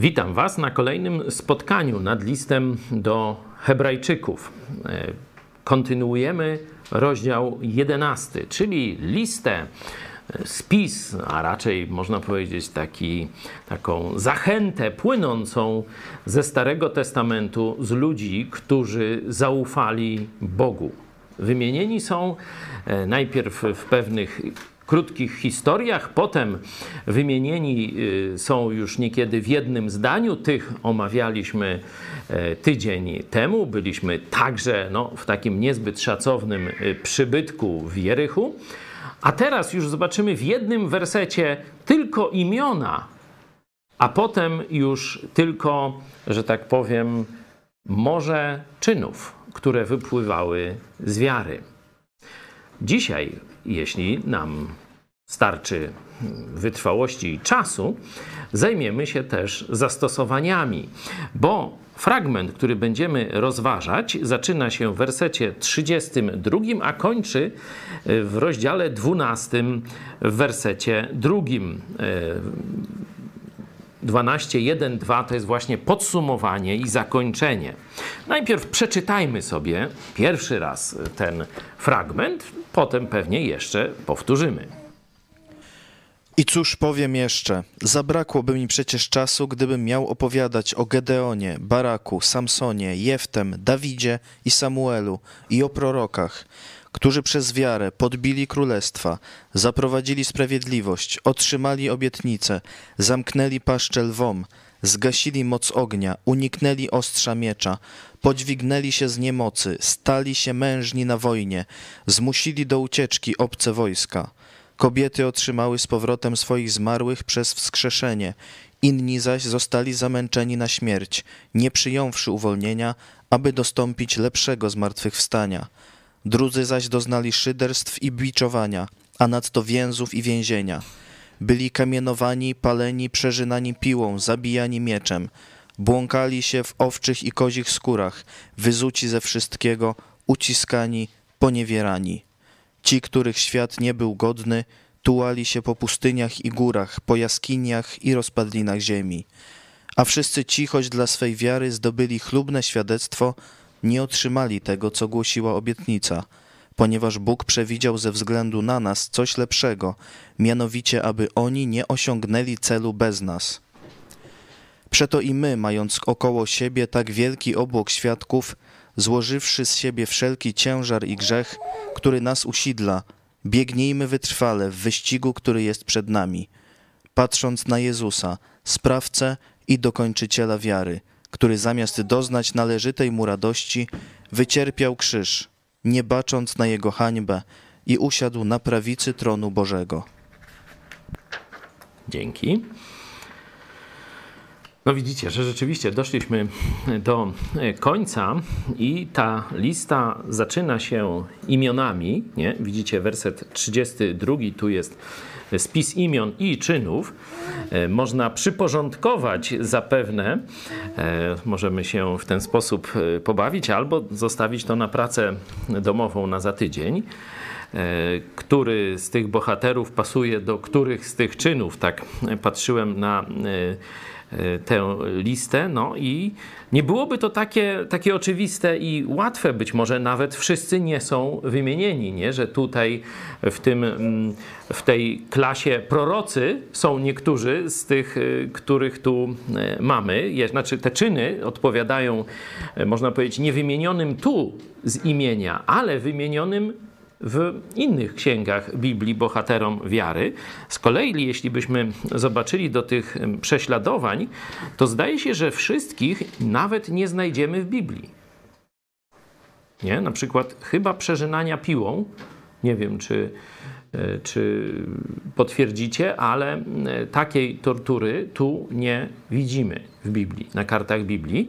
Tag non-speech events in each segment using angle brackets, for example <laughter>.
Witam Was na kolejnym spotkaniu nad listem do Hebrajczyków. E, kontynuujemy rozdział 11, czyli listę, e, spis, a raczej można powiedzieć taki, taką zachętę płynącą ze Starego Testamentu z ludzi, którzy zaufali Bogu. Wymienieni są e, najpierw w pewnych krótkich historiach, potem wymienieni y, są już niekiedy w jednym zdaniu. Tych omawialiśmy e, tydzień temu. Byliśmy także no, w takim niezbyt szacownym y, przybytku w Jerychu. A teraz już zobaczymy w jednym wersecie tylko imiona, a potem już tylko, że tak powiem, morze czynów, które wypływały z wiary. Dzisiaj, jeśli nam starczy wytrwałości i czasu, zajmiemy się też zastosowaniami, bo fragment, który będziemy rozważać, zaczyna się w wersecie 32, a kończy w rozdziale 12, w wersecie 2. 12, 1, 2 to jest właśnie podsumowanie i zakończenie. Najpierw przeczytajmy sobie pierwszy raz ten fragment, potem pewnie jeszcze powtórzymy. I cóż powiem jeszcze? Zabrakłoby mi przecież czasu, gdybym miał opowiadać o Gedeonie, Baraku, Samsonie, Jeftem, Dawidzie i Samuelu i o prorokach, którzy przez wiarę podbili królestwa, zaprowadzili sprawiedliwość, otrzymali obietnice, zamknęli paszczę lwom, zgasili moc ognia, uniknęli ostrza miecza, podźwignęli się z niemocy, stali się mężni na wojnie, zmusili do ucieczki obce wojska. Kobiety otrzymały z powrotem swoich zmarłych przez wskrzeszenie, inni zaś zostali zamęczeni na śmierć, nie przyjąwszy uwolnienia, aby dostąpić lepszego zmartwychwstania. Drudzy zaś doznali szyderstw i biczowania, a nadto więzów i więzienia. Byli kamienowani, paleni, przeżynani piłą, zabijani mieczem. Błąkali się w owczych i kozich skórach, wyzuci ze wszystkiego, uciskani, poniewierani. Ci, których świat nie był godny, tułali się po pustyniach i górach, po jaskiniach i rozpadlinach ziemi. A wszyscy ci, choć dla swej wiary zdobyli chlubne świadectwo, nie otrzymali tego, co głosiła obietnica, ponieważ Bóg przewidział ze względu na nas coś lepszego, mianowicie, aby oni nie osiągnęli celu bez nas. Przeto i my, mając około siebie tak wielki obłok świadków, złożywszy z siebie wszelki ciężar i grzech, który nas usidla, biegnijmy wytrwale w wyścigu, który jest przed nami, patrząc na Jezusa, sprawcę i dokończyciela wiary, który zamiast doznać należytej mu radości, wycierpiał krzyż, nie bacząc na jego hańbę i usiadł na prawicy tronu Bożego. Dzięki. No widzicie, że rzeczywiście doszliśmy do końca i ta lista zaczyna się imionami. Nie? Widzicie werset 32, tu jest spis imion i czynów. E, można przyporządkować zapewne, e, możemy się w ten sposób e, pobawić albo zostawić to na pracę domową na za tydzień który z tych bohaterów pasuje do których z tych czynów. Tak patrzyłem na tę listę. No i nie byłoby to takie, takie oczywiste i łatwe. Być może nawet wszyscy nie są wymienieni, nie? że tutaj w, tym, mm, w tej klasie prorocy są niektórzy z tych, e, których tu e, mamy. Znaczy te czyny odpowiadają, można powiedzieć, niewymienionym tu z imienia, ale wymienionym w innych księgach Biblii bohaterom wiary. Z kolei, jeśli byśmy zobaczyli do tych prześladowań, to zdaje się, że wszystkich nawet nie znajdziemy w Biblii. Nie? Na przykład chyba przeżynania piłą, nie wiem czy, e, czy potwierdzicie, ale takiej tortury tu nie widzimy w Biblii, na kartach Biblii,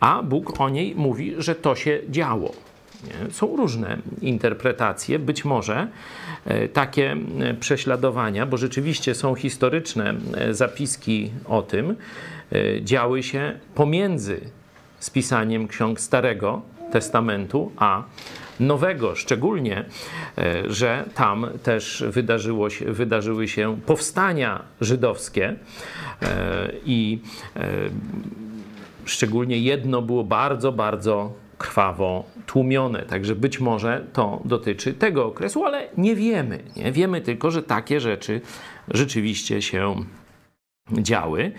a Bóg o niej mówi, że to się działo. Są różne interpretacje. Być może e, takie e, prześladowania, bo rzeczywiście są historyczne e, zapiski o tym, działy się pomiędzy spisaniem ksiąg Starego Testamentu a nowego, szczególnie, e, że tam też wydarzyło się, wydarzyły się powstania żydowskie e, i szczególnie jedno było bardzo, bardzo krwawo tłumione. Także być może to dotyczy tego okresu, ale nie wiemy. Nie? Wiemy tylko, że takie rzeczy rzeczywiście się działy.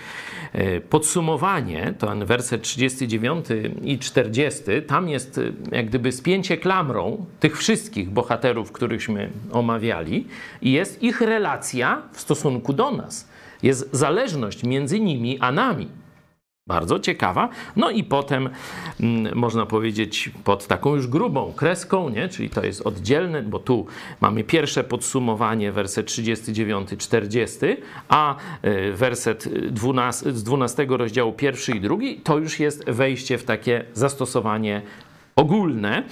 E, podsumowanie, to werset 39 i 40, tam jest e, jak gdyby spięcie klamrą tych wszystkich bohaterów, którychśmy omawiali i jest ich relacja w stosunku do nas. Jest zależność między nimi a nami. Bardzo ciekawa. No i potem mm, można powiedzieć pod taką już grubą kreską, nie? czyli to jest oddzielne, bo tu mamy pierwsze podsumowanie, werset 39-40, a y, werset 12, z 12 rozdziału pierwszy i drugi to już jest wejście w takie zastosowanie ogólne,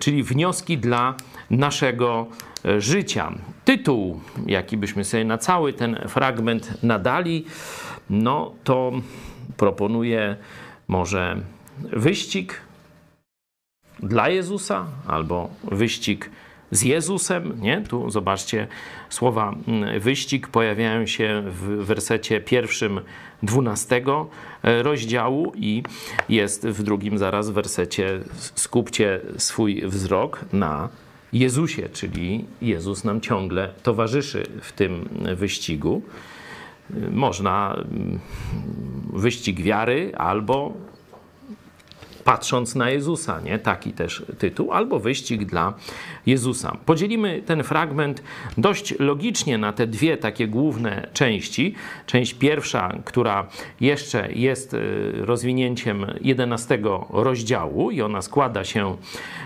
czyli wnioski dla naszego e, życia. Tytuł, jaki byśmy sobie na cały ten fragment nadali, no to proponuje może wyścig dla Jezusa albo wyścig z Jezusem, nie? Tu zobaczcie, słowa mm, wyścig pojawiają się w wersecie pierwszym dwunastego e, rozdziału i jest w drugim zaraz wersecie skupcie swój wzrok na Jezusie, czyli Jezus nam ciągle towarzyszy w tym wyścigu można mm, wyścig wiary albo patrząc na Jezusa, nie? Taki też tytuł, albo wyścig dla Jezusa. Podzielimy ten fragment dość logicznie na te dwie takie główne części. Część pierwsza, która jeszcze jest e, rozwinięciem 11 rozdziału i ona składa się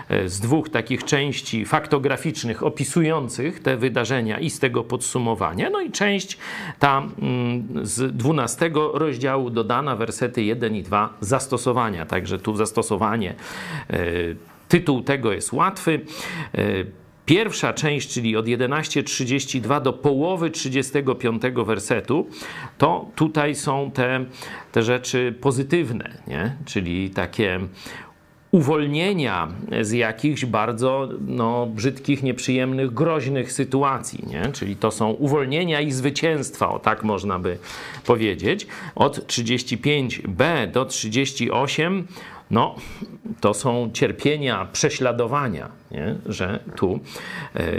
e, z dwóch takich części faktograficznych opisujących te wydarzenia i z tego podsumowania. No i część ta mm, z 12 rozdziału dodana wersety 1 i 2 zastosowania. Także tu zastosowanie e, Tytuł tego jest łatwy. E, pierwsza część, czyli od 11.32 do połowy 35 wersetu, to tutaj są te, te rzeczy pozytywne, nie? czyli takie uwolnienia z jakichś bardzo no, brzydkich, nieprzyjemnych, groźnych sytuacji. Nie? Czyli to są uwolnienia i zwycięstwa, o tak można by powiedzieć. Od 35b do 38 no, to są cierpienia, prześladowania, nie? że tu e,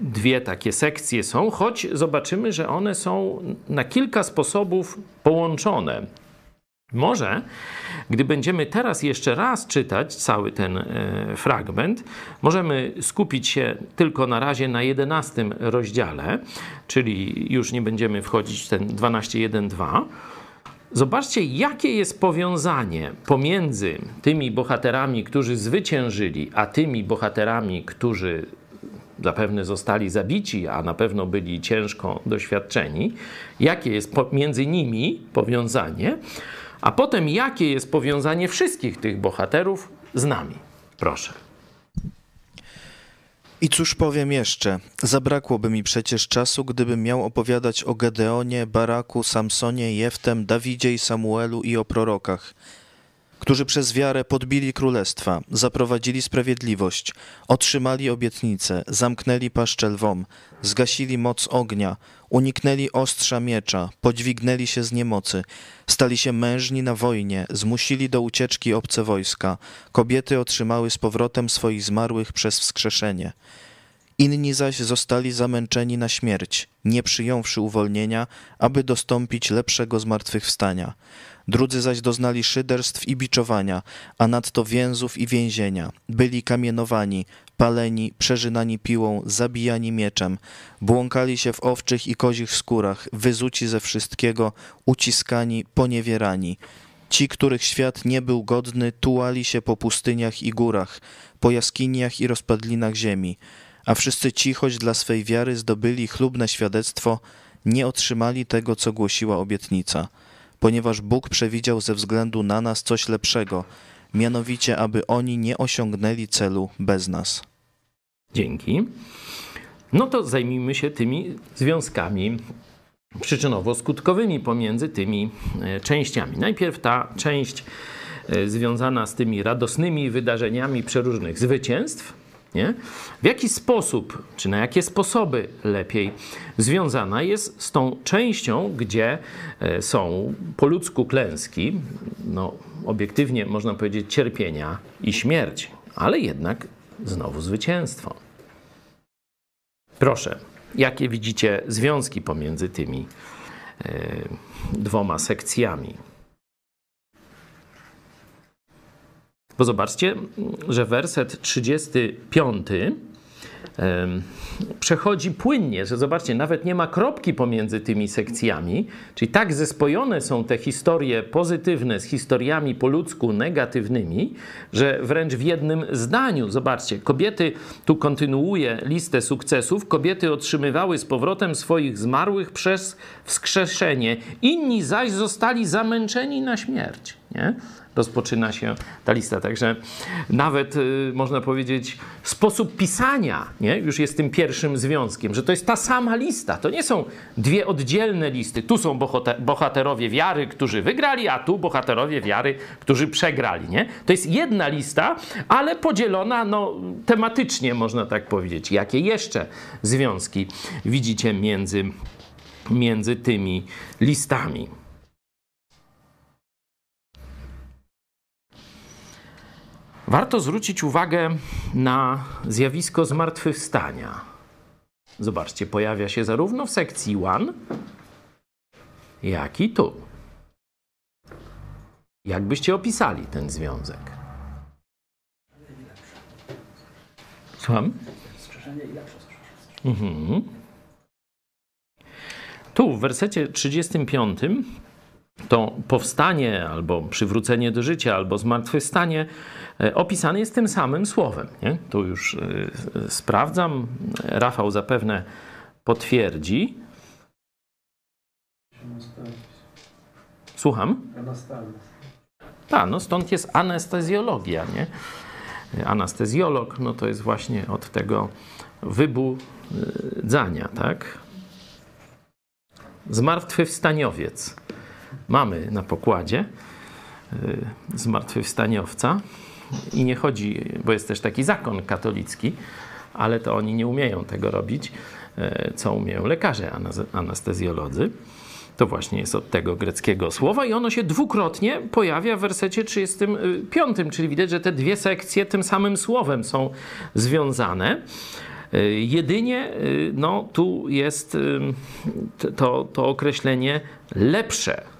dwie takie sekcje są, choć zobaczymy, że one są na kilka sposobów połączone. Może, gdy będziemy teraz jeszcze raz czytać cały ten e, fragment, możemy skupić się tylko na razie na 11 rozdziale, czyli już nie będziemy wchodzić w ten 12.1.2 Zobaczcie, jakie jest powiązanie pomiędzy tymi bohaterami, którzy zwyciężyli, a tymi bohaterami, którzy zapewne zostali zabici, a na pewno byli ciężko doświadczeni. Jakie jest między nimi powiązanie, a potem jakie jest powiązanie wszystkich tych bohaterów z nami. Proszę. I cóż powiem jeszcze? Zabrakłoby mi przecież czasu, gdybym miał opowiadać o Gedeonie, Baraku, Samsonie, Jeftem, Dawidzie i Samuelu i o prorokach, którzy przez wiarę podbili królestwa, zaprowadzili sprawiedliwość, otrzymali obietnice, zamknęli paszczę lwom, zgasili moc ognia, uniknęli ostrza miecza, podźwignęli się z niemocy, stali się mężni na wojnie, zmusili do ucieczki obce wojska, kobiety otrzymały z powrotem swoich zmarłych przez wskrzeszenie. Inni zaś zostali zamęczeni na śmierć, nie przyjąwszy uwolnienia, aby dostąpić lepszego zmartwychwstania. Drudzy zaś doznali szyderstw i biczowania, a nadto więzów i więzienia. Byli kamienowani, paleni, przeżynani piłą, zabijani mieczem, błąkali się w owczych i kozich skórach, wyzuci ze wszystkiego, uciskani, poniewierani. Ci, których świat nie był godny, tułali się po pustyniach i górach, po jaskiniach i rozpadlinach ziemi, a wszyscy ci, choć dla swej wiary zdobyli chlubne świadectwo, nie otrzymali tego, co głosiła obietnica, ponieważ Bóg przewidział ze względu na nas coś lepszego – mianowicie aby oni nie osiągnęli celu bez nas. Dzięki. No to zajmijmy się tymi związkami przyczynowo-skutkowymi pomiędzy tymi e, częściami. Najpierw ta część e, związana z tymi radosnymi wydarzeniami przeróżnych zwycięstw, nie? w jaki sposób, czy na jakie sposoby lepiej związana jest z tą częścią, gdzie e, są po ludzku klęski, no, obiektywnie można powiedzieć cierpienia i śmierć, ale jednak znowu zwycięstwo. Proszę, jakie widzicie związki pomiędzy tymi e, dwoma sekcjami? Bo zobaczcie, że werset 35 przechodzi płynnie, że zobaczcie, nawet nie ma kropki pomiędzy tymi sekcjami, czyli tak zespojone są te historie pozytywne z historiami po ludzku negatywnymi, że wręcz w jednym zdaniu, zobaczcie, kobiety, tu kontynuuje listę sukcesów, kobiety otrzymywały z powrotem swoich zmarłych przez wskrzeszenie, inni zaś zostali zamęczeni na śmierć. Nie? Rozpoczyna się ta lista. Także nawet y, można powiedzieć, sposób pisania nie? już jest tym pierwszym związkiem, że to jest ta sama lista. To nie są dwie oddzielne listy. Tu są bohaterowie wiary, którzy wygrali, a tu bohaterowie wiary, którzy przegrali. Nie? To jest jedna lista, ale podzielona no, tematycznie, można tak powiedzieć. Jakie jeszcze związki widzicie między, między tymi listami? Warto zwrócić uwagę na zjawisko zmartwychwstania. Zobaczcie, pojawia się zarówno w sekcji 1, jak i tu. Jak byście opisali ten związek? Słucham? Mhm. Tu w wersecie 35 to powstanie albo przywrócenie do życia, albo zmartwychwstanie e, opisane jest tym samym słowem. Nie? Tu już e, sprawdzam, Rafał zapewne potwierdzi. Słucham? Tak, no stąd jest anestezjologia, nie? Anestezjolog, no to jest właśnie od tego wybudzania, tak? Zmartwychwstaniowiec mamy na pokładzie y, zmartwychwstaniowca. I nie chodzi, bo jest też taki zakon katolicki, ale to oni nie umieją tego robić, y, co umieją lekarze anestezjolodzy. To właśnie jest od tego greckiego słowa i ono się dwukrotnie pojawia w wersecie 35, czyli widać, że te dwie sekcje tym samym słowem są związane. Y, jedynie no, tu jest to, to określenie lepsze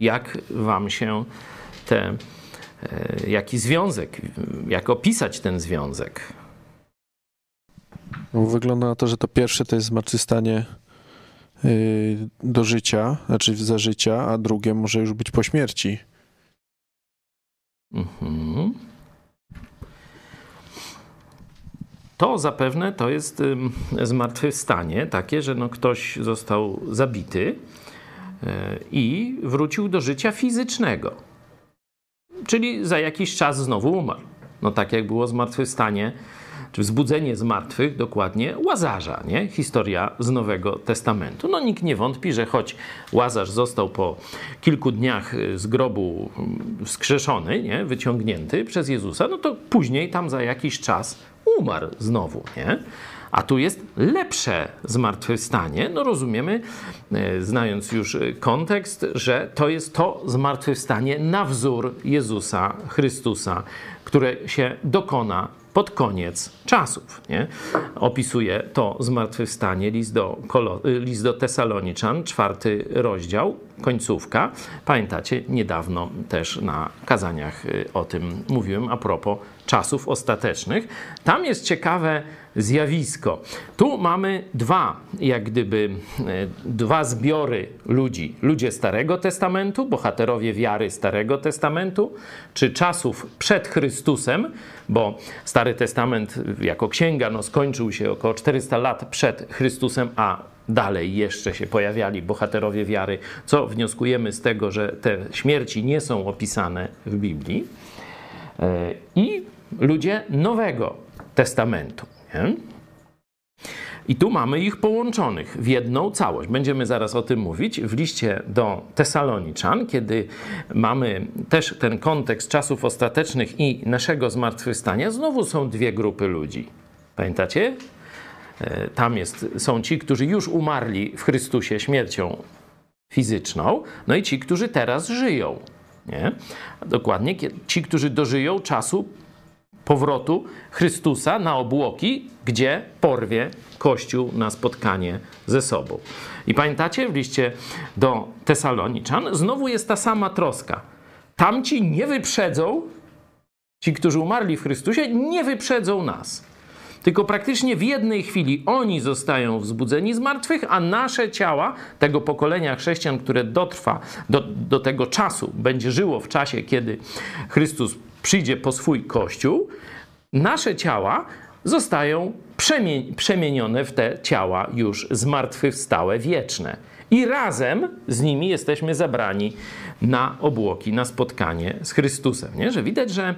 jak wam się te, e, jaki związek, jak opisać ten związek? No, wygląda na to, że to pierwsze to jest zmartwychwstanie y, do życia, znaczy za życia, a drugie może już być po śmierci. Mhm. To zapewne to jest zmartwychwstanie takie, że no ktoś został zabity, i wrócił do życia fizycznego. Czyli za jakiś czas znowu umarł. No tak jak było zmartwychwstanie, czy wzbudzenie z martwych, dokładnie Łazarza, nie? Historia z Nowego Testamentu. No nikt nie wątpi, że choć Łazarz został po kilku dniach z grobu wskrzeszony, nie? Wyciągnięty przez Jezusa, no to później tam za jakiś czas umarł znowu, nie? A tu jest lepsze zmartwychwstanie. No rozumiemy, e, znając już kontekst, że to jest to zmartwychwstanie na wzór Jezusa Chrystusa, które się dokona pod koniec czasów. Nie? Opisuje to zmartwychwstanie list do, list do Tesaloniczan, czwarty rozdział, końcówka. Pamiętacie, niedawno też na kazaniach y, o tym mówiłem a propos czasów ostatecznych. Tam jest ciekawe zjawisko. Tu mamy dwa, jak gdyby, y, dwa zbiory ludzi. Ludzie Starego Testamentu, bohaterowie wiary Starego Testamentu, czy czasów przed Chrystusem, bo Stary Testament jako księga no, skończył się około 400 lat przed Chrystusem, a dalej jeszcze się pojawiali bohaterowie wiary, co wnioskujemy z tego, że te śmierci nie są opisane w Biblii. E, I ludzie Nowego Testamentu. Nie? I tu mamy ich połączonych w jedną całość. Będziemy zaraz o tym mówić w liście do Tesaloniczan, kiedy mamy też ten kontekst czasów ostatecznych i naszego zmartwychwstania. Znowu są dwie grupy ludzi. Pamiętacie? E, tam jest, są ci, którzy już umarli w Chrystusie śmiercią fizyczną, no i ci, którzy teraz żyją. Nie? Dokładnie ci, którzy dożyją czasu powrotu Chrystusa na obłoki, gdzie porwie Kościół na spotkanie ze sobą. I pamiętacie w liście do Tesaloniczan znowu jest ta sama troska. Tamci nie wyprzedzą, ci, którzy umarli w Chrystusie, nie wyprzedzą nas. Tylko praktycznie w jednej chwili oni zostają wzbudzeni z martwych, a nasze ciała, tego pokolenia chrześcijan, które dotrwa do, do tego czasu, będzie żyło w czasie, kiedy Chrystus przyjdzie po swój kościół, nasze ciała zostają przemienione w te ciała już zmartwychwstałe, wieczne. I razem z nimi jesteśmy zabrani na obłoki, na spotkanie z Chrystusem. Nie? Że widać, że,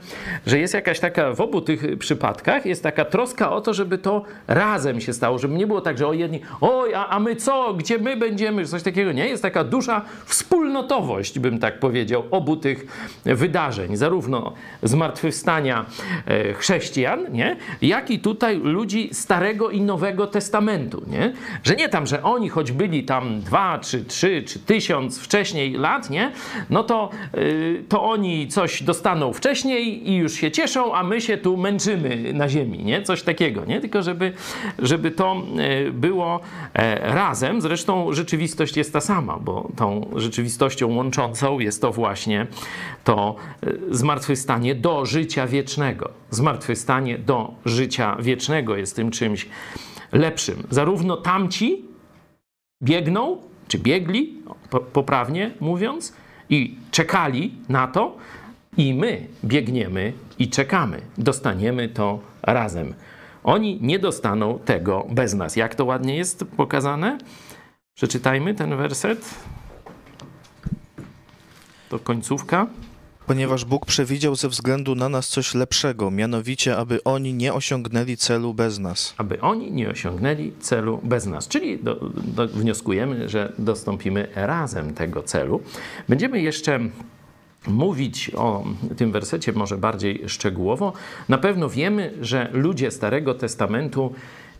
że jest jakaś taka, w obu tych przypadkach jest taka troska o to, żeby to razem się stało, żeby nie było tak, że o jedni, oj, a, a my co, gdzie my będziemy, coś takiego. Nie, jest taka dusza wspólnotowość, bym tak powiedział, obu tych wydarzeń, zarówno zmartwychwstania e, chrześcijan, nie? jak i tutaj ludzi Starego i Nowego Testamentu. Nie? Że nie tam, że oni choć byli tam dwa, czy trzy, czy tysiąc wcześniej lat, nie? no to, y, to oni coś dostaną wcześniej i już się cieszą, a my się tu męczymy na ziemi, nie? Coś takiego, nie? Tylko żeby, żeby to y, było e, razem. Zresztą rzeczywistość jest ta sama, bo tą rzeczywistością łączącą jest to właśnie to y, zmartwychwstanie do życia wiecznego. Zmartwychwstanie do życia wiecznego jest tym czymś lepszym. Zarówno tamci biegną, czy biegli, poprawnie mówiąc, i czekali na to, i my biegniemy i czekamy. Dostaniemy to razem. Oni nie dostaną tego bez nas. Jak to ładnie jest pokazane? Przeczytajmy ten werset. To końcówka ponieważ Bóg przewidział ze względu na nas coś lepszego, mianowicie, aby oni nie osiągnęli celu bez nas. Aby oni nie osiągnęli celu bez nas. Czyli do, do, wnioskujemy, że dostąpimy razem tego celu. Będziemy jeszcze mówić o tym wersecie może bardziej szczegółowo. Na pewno wiemy, że ludzie Starego Testamentu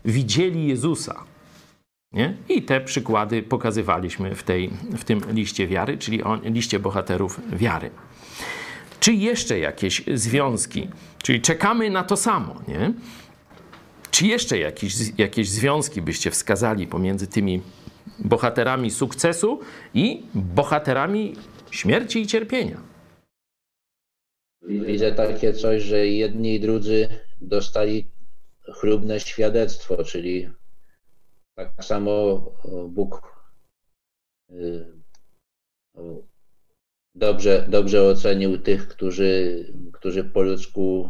widzieli Jezusa. Nie? I te przykłady pokazywaliśmy w, tej, w tym liście wiary, czyli o liście bohaterów wiary. Czy jeszcze jakieś związki? Czyli czekamy na to samo, nie? Czy jeszcze jakieś, jakieś związki byście wskazali pomiędzy tymi bohaterami sukcesu i bohaterami śmierci i cierpienia? Widzę takie coś, że jedni i drudzy dostali chlubne świadectwo, czyli tak samo Bóg y, dobrze, dobrze ocenił tych, którzy, którzy po ludzku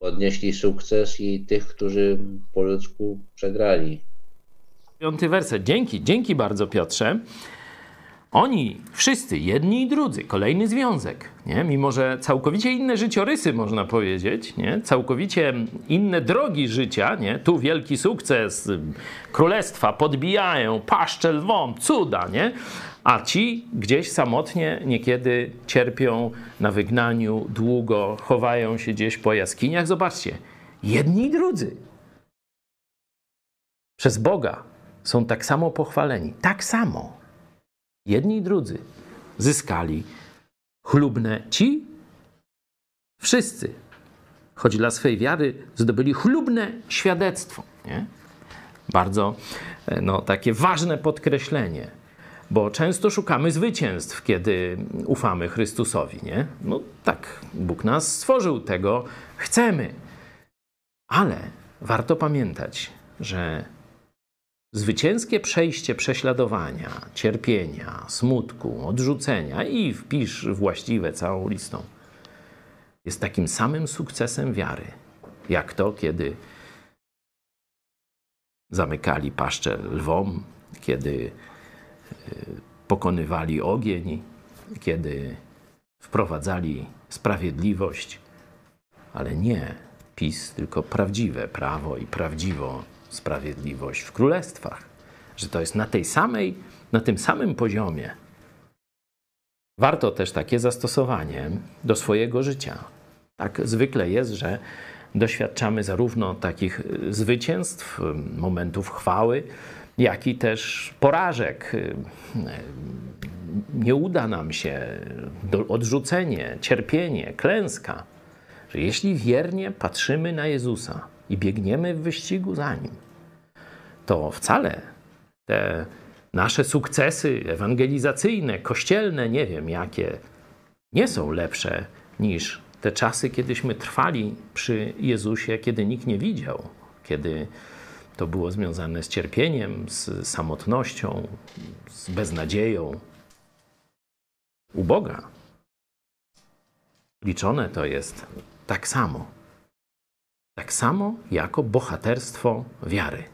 odnieśli sukces i tych, którzy po ludzku przegrali. Piąty werset. Dzięki, dzięki bardzo Piotrze. Oni wszyscy, jedni i drudzy, kolejny związek, nie? mimo że całkowicie inne życiorysy, można powiedzieć, nie? całkowicie inne drogi życia, nie? tu wielki sukces, królestwa podbijają, paszcze lwom, cuda, nie? A ci gdzieś samotnie niekiedy cierpią na wygnaniu, długo chowają się gdzieś po jaskiniach. Zobaczcie, jedni i drudzy przez Boga są tak samo pochwaleni, tak samo. Jedni i drudzy zyskali chlubne ci, wszyscy, choć dla swej wiary zdobyli chlubne świadectwo. Nie? Bardzo e, no, takie ważne podkreślenie bo często szukamy zwycięstw, kiedy ufamy Chrystusowi, nie? No tak, Bóg nas stworzył, tego chcemy. Ale warto pamiętać, że zwycięskie przejście prześladowania, cierpienia, smutku, odrzucenia i wpisz właściwe całą listą jest takim samym sukcesem wiary, jak to, kiedy zamykali paszczę lwom, kiedy pokonywali ogień, kiedy wprowadzali sprawiedliwość, ale nie PiS, tylko prawdziwe prawo i prawdziwo sprawiedliwość w królestwach. Że to jest na tej samej, na tym samym poziomie. Warto też takie zastosowanie do swojego życia. Tak zwykle jest, że doświadczamy zarówno takich zwycięstw, momentów chwały, jak i też porażek. Nie uda nam się, odrzucenie, cierpienie, klęska. Że jeśli wiernie patrzymy na Jezusa i biegniemy w wyścigu za Nim, to wcale te nasze sukcesy ewangelizacyjne, kościelne, nie wiem jakie, nie są lepsze niż te czasy, kiedyśmy trwali przy Jezusie, kiedy nikt nie widział, kiedy to było związane z cierpieniem, z samotnością, z beznadzieją. U Boga liczone to jest tak samo. Tak samo jako bohaterstwo wiary.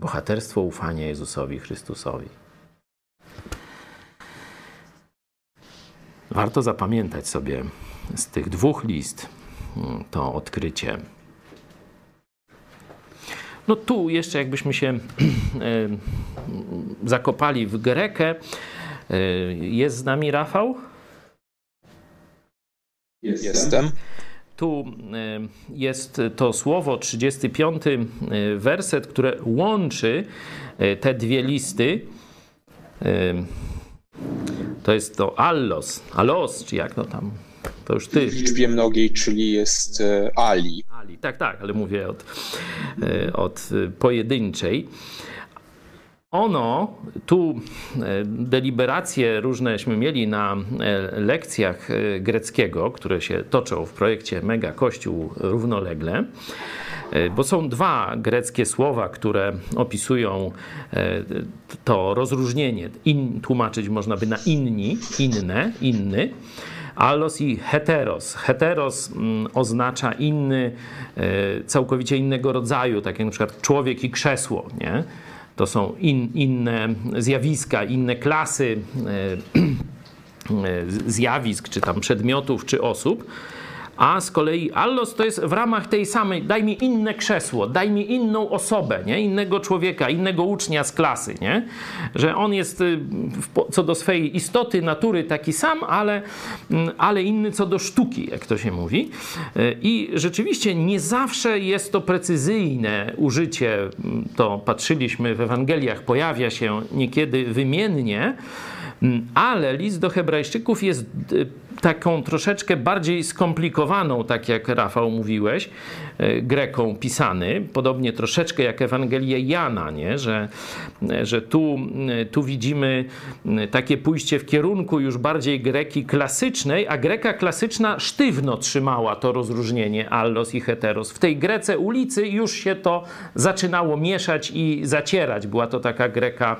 Bohaterstwo ufania Jezusowi Chrystusowi. Warto zapamiętać sobie z tych dwóch list mm, to odkrycie. No tu jeszcze jakbyśmy się <clears throat> e, zakopali w Grekę. E, jest z nami Rafał? Jestem. Tu e, jest to słowo, 35 werset, które łączy te dwie listy. To jest to allos, allos, czy jak to tam to już ty. W liczbie mnogiej, czyli jest e, Ali. Ali, tak, tak, ale mówię od, e, od pojedynczej. Ono, tu e, deliberacje różneśmy mieli na lekcjach greckiego, które się toczą w projekcie Mega Kościół równolegle, bo są dwa greckie słowa, które opisują to rozróżnienie. In, tłumaczyć można by na inni, inne, inny. Allos i heteros. Heteros mm, oznacza inny, e, całkowicie innego rodzaju, tak jak na przykład człowiek i krzesło, nie? To są in, inne zjawiska, inne klasy e, <clears throat> e, zjawisk, czy tam przedmiotów, czy osób a z kolei allos to jest w ramach tej samej, daj mi inne krzesło, daj mi inną osobę, nie? innego człowieka, innego ucznia z klasy, nie? że on jest y, co do swojej istoty, natury taki sam, ale, mm, ale inny co do sztuki, jak to się mówi. Y, I rzeczywiście nie zawsze jest to precyzyjne użycie, mm, to patrzyliśmy w Ewangeliach, pojawia się niekiedy wymiennie, mm, ale list do Hebrajczyków jest y, taką troszeczkę bardziej skomplikowaną, tak jak Rafał mówiłeś, e, Greką pisany, podobnie troszeczkę jak Ewangelię Jana, nie? Że, że tu, tu widzimy takie pójście w kierunku już bardziej Greki klasycznej, a Greka klasyczna sztywno trzymała to rozróżnienie allos i heteros. W tej Grece ulicy już się to zaczynało mieszać i zacierać. Była to taka Greka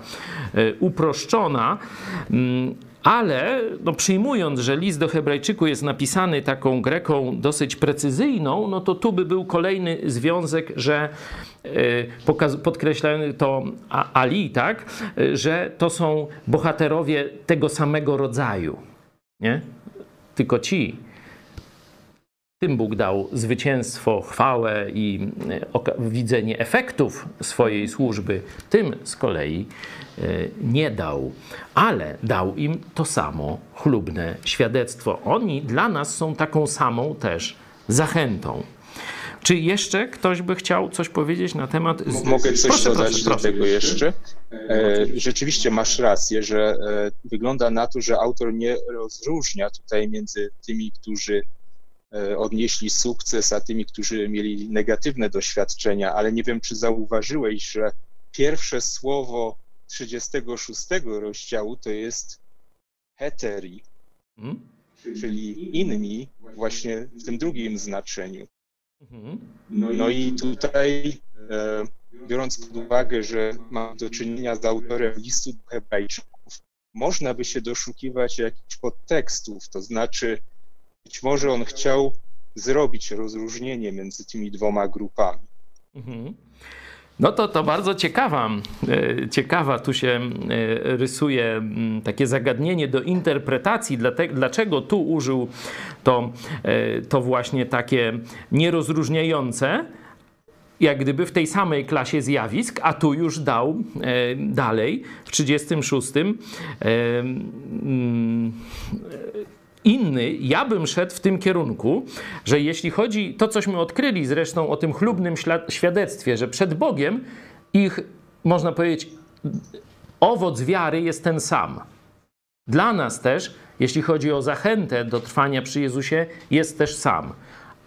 e, uproszczona. Ale no, przyjmując, że list do Hebrajczyku jest napisany taką greką dosyć precyzyjną, no to tu by był kolejny związek, że yy, podkreślamy to Ali, tak, yy, że to są bohaterowie tego samego rodzaju. Nie? Tylko ci, tym Bóg dał zwycięstwo, chwałę i e, widzenie efektów swojej służby. Tym z kolei e, nie dał, ale dał im to samo chlubne świadectwo. Oni dla nas są taką samą też zachętą. Czy jeszcze ktoś by chciał coś powiedzieć na temat. Mogę coś proszę, dodać proszę, do proszę. tego jeszcze. E, rzeczywiście masz rację, że wygląda na to, że autor nie rozróżnia tutaj między tymi, którzy E, odnieśli sukces, a tymi, którzy mieli negatywne doświadczenia, ale nie wiem, czy zauważyłeś, że pierwsze słowo 36 rozdziału to jest heteri, hmm? czyli inni, właśnie w tym drugim znaczeniu. Mhm. No i tutaj, e, biorąc pod uwagę, że mam do czynienia z autorem listu do Hebrajczyków, można by się doszukiwać jakichś podtekstów, to znaczy być może on chciał zrobić rozróżnienie między tymi dwoma grupami. Mhm. No to to bardzo ciekawa, e, ciekawa tu się e, rysuje takie zagadnienie do interpretacji, dlaczego tu użył to, e, to właśnie takie nierozróżniające, jak gdyby w tej samej klasie zjawisk, a tu już dał dalej w 36 e, mm, inny, ja bym szedł w tym kierunku, że jeśli chodzi to, cośmy odkryli zresztą o tym chlubnym świadectwie, że przed Bogiem ich, można powiedzieć, owoc wiary jest ten sam. Dla nas też, jeśli chodzi o zachętę do trwania przy Jezusie, jest też sam.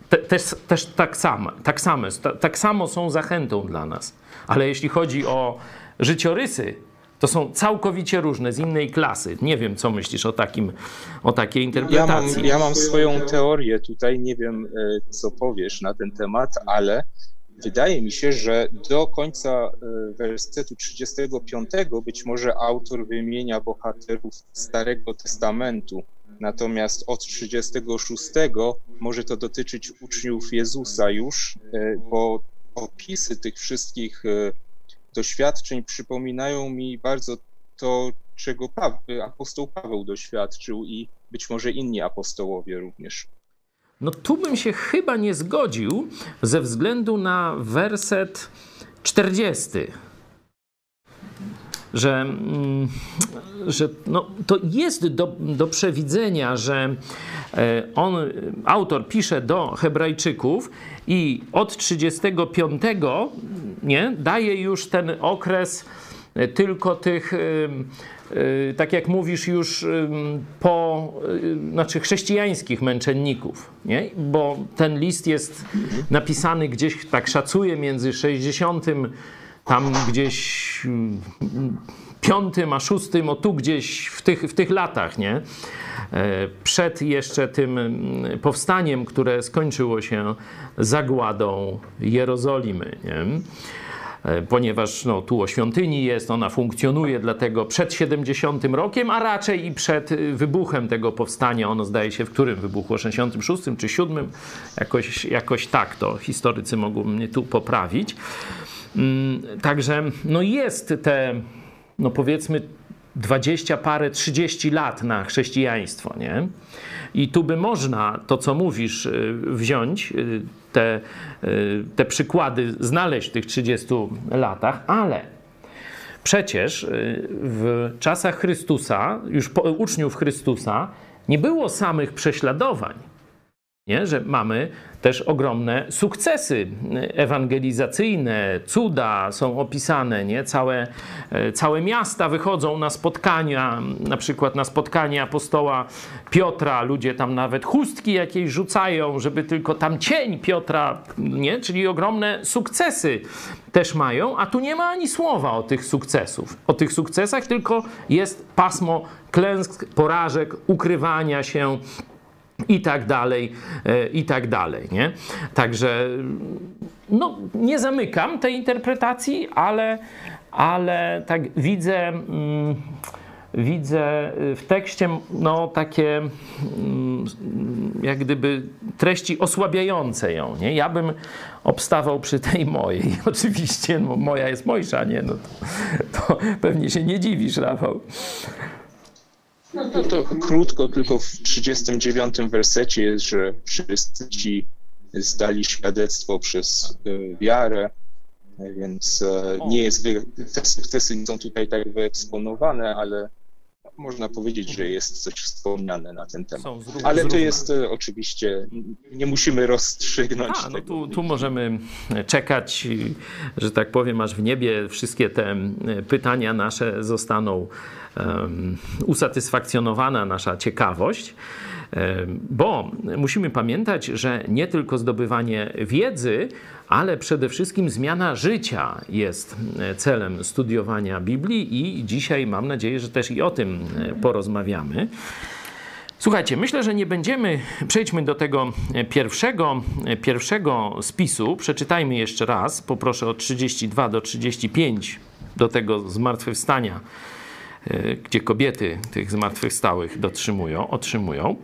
Te, też, też tak, samo, tak, same, tak samo są zachętą dla nas. Ale jeśli chodzi o życiorysy, to są całkowicie różne, z innej klasy. Nie wiem, co myślisz o, takim, o takiej interpretacji. Ja mam, ja mam swoją teorię tutaj, nie wiem, e, co powiesz na ten temat, ale wydaje mi się, że do końca e, wersetu 35 być może autor wymienia bohaterów Starego Testamentu, natomiast od 36 może to dotyczyć uczniów Jezusa już, e, bo opisy tych wszystkich doświadczeń przypominają mi bardzo to, czego apostoł Paweł doświadczył i być może inni apostołowie również. No tu bym się chyba nie zgodził ze względu na werset 40. Że, mm, że no, to jest do, do przewidzenia, że e, on, autor pisze do Hebrajczyków i od 35 nie, daje już ten okres e, tylko tych, e, e, tak jak mówisz, już po, znaczy chrześcijańskich męczenników, nie? bo ten list jest napisany gdzieś, tak szacuję, między 60 tam gdzieś piątym a szóstym, o tu gdzieś w tych, w tych latach, nie? Przed jeszcze tym powstaniem, które skończyło się zagładą Jerozolimy, nie? ponieważ no, tu o świątyni jest, ona funkcjonuje dlatego przed 70 rokiem, a raczej i przed wybuchem tego powstania. Ono zdaje się w którym wybuchło, 66 czy 7? Jakoś, jakoś tak to historycy mogą mnie tu poprawić. Mm, także no jest te, no powiedzmy, 20 parę, 30 lat na chrześcijaństwo, nie? I tu by można to, co mówisz, y, wziąć, y, te, y, te przykłady, znaleźć w tych 30 latach, ale przecież w czasach Chrystusa, już po, uczniów Chrystusa, nie było samych prześladowań. Nie? Że mamy też ogromne sukcesy ewangelizacyjne, cuda są opisane, nie? Całe, e, całe miasta wychodzą na spotkania, na przykład na spotkanie apostoła Piotra, ludzie tam nawet chustki jakieś rzucają, żeby tylko tam cień Piotra, nie? czyli ogromne sukcesy też mają, a tu nie ma ani słowa o tych sukcesów. O tych sukcesach tylko jest pasmo klęsk, porażek, ukrywania się, i tak dalej, e, i tak dalej, nie? Także no, nie zamykam tej interpretacji, ale, ale tak widzę, mm, widzę w tekście no, takie mm, jak gdyby treści osłabiające ją, nie? Ja bym obstawał przy tej mojej. <laughs> Oczywiście no, moja jest mojsza, nie? No to, to pewnie się nie dziwisz, Rafał. No to, to krótko, tylko w 39 wersecie jest, że wszyscy ci zdali świadectwo przez e, wiarę, więc e, nie jest, te sukcesy nie są tutaj tak wyeksponowane, ale można powiedzieć, że jest coś wspomniane na ten temat. Ale to jest e, oczywiście, nie musimy rozstrzygnąć A, no tu, tu możemy czekać, że tak powiem, aż w niebie wszystkie te pytania nasze zostaną usatysfakcjonowana nasza ciekawość, bo musimy pamiętać, że nie tylko zdobywanie wiedzy, ale przede wszystkim zmiana życia jest e, celem studiowania Biblii i dzisiaj mam nadzieję, że też i o tym e, porozmawiamy. Słuchajcie, myślę, że nie będziemy. Przejdźmy do tego pierwszego, pierwszego spisu. Przeczytajmy jeszcze raz. Poproszę o 32 do 35 do tego zmartwychwstania E, gdzie kobiety tych zmartwychwstałych dotrzymują, otrzymują.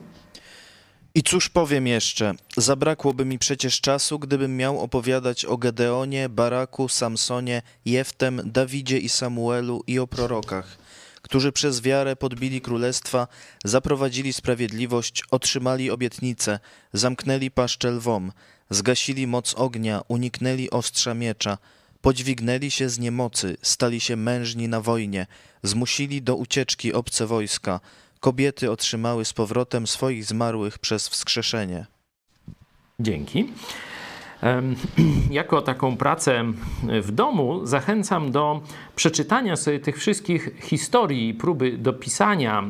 I cóż powiem jeszcze? Zabrakłoby mi przecież czasu, gdybym miał opowiadać o Gedeonie, Baraku, Samsonie, Jeftem, Dawidzie i Samuelu i o prorokach, którzy przez wiarę podbili królestwa, zaprowadzili sprawiedliwość, otrzymali obietnice, zamknęli paszczę lwom, zgasili moc ognia, uniknęli ostrza miecza, podźwignęli się z niemocy, stali się mężni na wojnie, zmusili do ucieczki obce wojska, kobiety otrzymały z powrotem swoich zmarłych przez wskrzeszenie. Dzięki. <clears throat> Jako taką pracę w domu zachęcam do przeczytania sobie tych wszystkich historii, próby dopisania,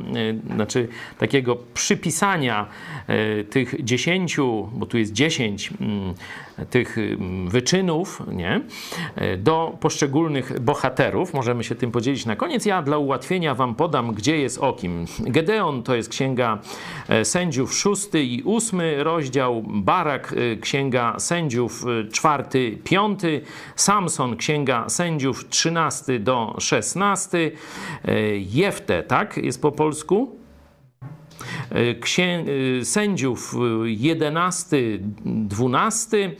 e, znaczy takiego przypisania e, tych dziesięciu, bo tu jest dziesięć mm, tych wyczynów, nie, e, do poszczególnych bohaterów. Możemy się tym podzielić na koniec. Ja dla ułatwienia wam podam, gdzie jest o kim. Gedeon to jest księga sędziów szósty i ósmy rozdział, Barak księga sędziów czwarty, piąty, Samson księga sędziów trzynasty do 16. E, Jefte, tak? Jest po polsku? E, księ... E, sędziów 11, 12,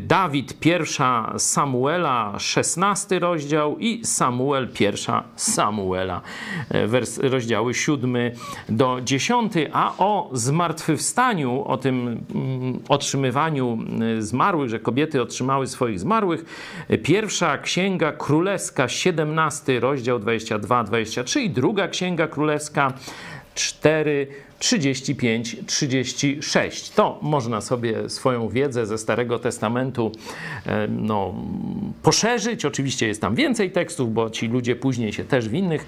Dawid pierwsza Samuela 16 rozdział i Samuel pierwsza Samuela. Wers, rozdziały 7 do 10, a o zmartwychwstaniu, o tym mm, otrzymywaniu zmarłych, że kobiety otrzymały swoich zmarłych, pierwsza księga królewska 17 rozdział 22-23 i druga księga królewska 4, 35, 36. To można sobie swoją wiedzę ze Starego Testamentu e, no, poszerzyć. Oczywiście jest tam więcej tekstów, bo ci ludzie później się też w innych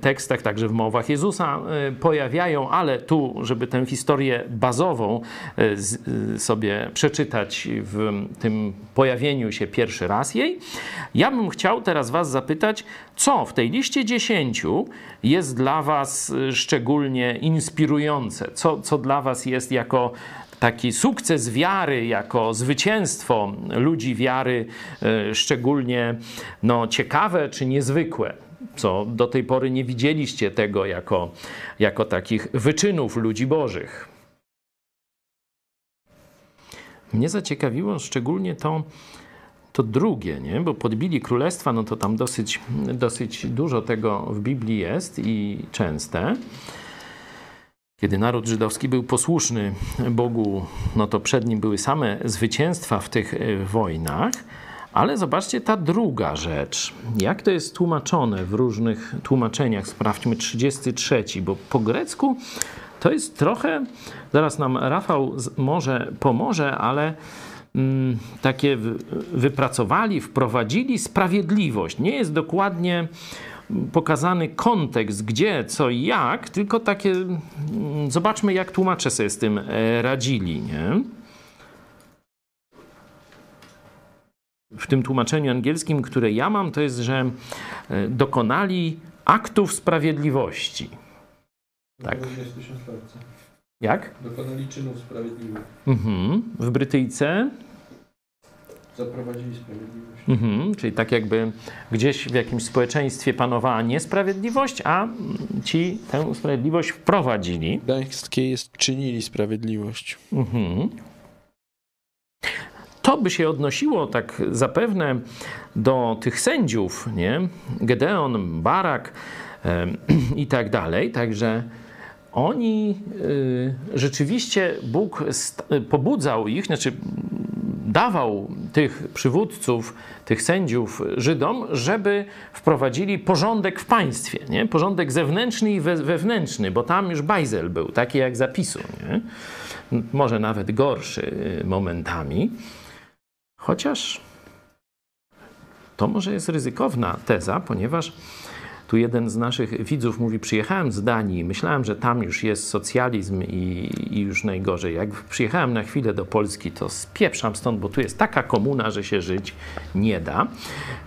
tekstach, także w mowach Jezusa e, pojawiają, ale tu, żeby tę historię bazową e, sobie przeczytać w tym pojawieniu się pierwszy raz jej, ja bym chciał teraz Was zapytać, co w tej liście dziesięciu jest dla Was szczególnie inspirujące? Co, co dla Was jest jako taki sukces wiary, jako zwycięstwo ludzi wiary e, szczególnie no, ciekawe czy niezwykłe? Co do tej pory nie widzieliście tego jako, jako takich wyczynów ludzi bożych. Mnie zaciekawiło szczególnie to, to drugie, nie? bo podbili królestwa, no to tam dosyć, dosyć dużo tego w Biblii jest i częste. Kiedy naród żydowski był posłuszny Bogu, no to przed nim były same zwycięstwa w tych e, wojnach. Ale zobaczcie ta druga rzecz. Jak to jest tłumaczone w różnych tłumaczeniach? Sprawdźmy 33, bo po grecku to jest trochę, zaraz nam Rafał może pomoże, ale mm, takie wypracowali, wprowadzili sprawiedliwość. Nie jest dokładnie pokazany kontekst, gdzie, co i jak, tylko takie, mm, zobaczmy jak tłumacze sobie z tym e, radzili, nie? W tym tłumaczeniu angielskim, które ja mam, to jest, że e, dokonali aktów sprawiedliwości. Tak. Jak? Dokonali czynów sprawiedliwych. Mhm. W Brytyjce zaprowadzili sprawiedliwość. Mhm, czyli tak jakby gdzieś w jakimś społeczeństwie panowała niesprawiedliwość, a ci tę sprawiedliwość wprowadzili. Gdańskie jest czynili sprawiedliwość. Mhm. To by się odnosiło tak zapewne do tych sędziów, nie? Gedeon, Barak e, <clears throat> i tak dalej, także oni y, rzeczywiście Bóg pobudzał ich, znaczy dawał tych przywódców, tych sędziów Żydom, żeby wprowadzili porządek w państwie, nie? porządek zewnętrzny i wewnętrzny, bo tam już bajzel był, taki jak zapisu, nie? może nawet gorszy momentami. Chociaż to może jest ryzykowna teza, ponieważ tu jeden z naszych widzów mówi: Przyjechałem z Danii, myślałem, że tam już jest socjalizm i, i, już najgorzej. Jak przyjechałem na chwilę do Polski, to spieprzam stąd, bo tu jest taka komuna, że się żyć nie da.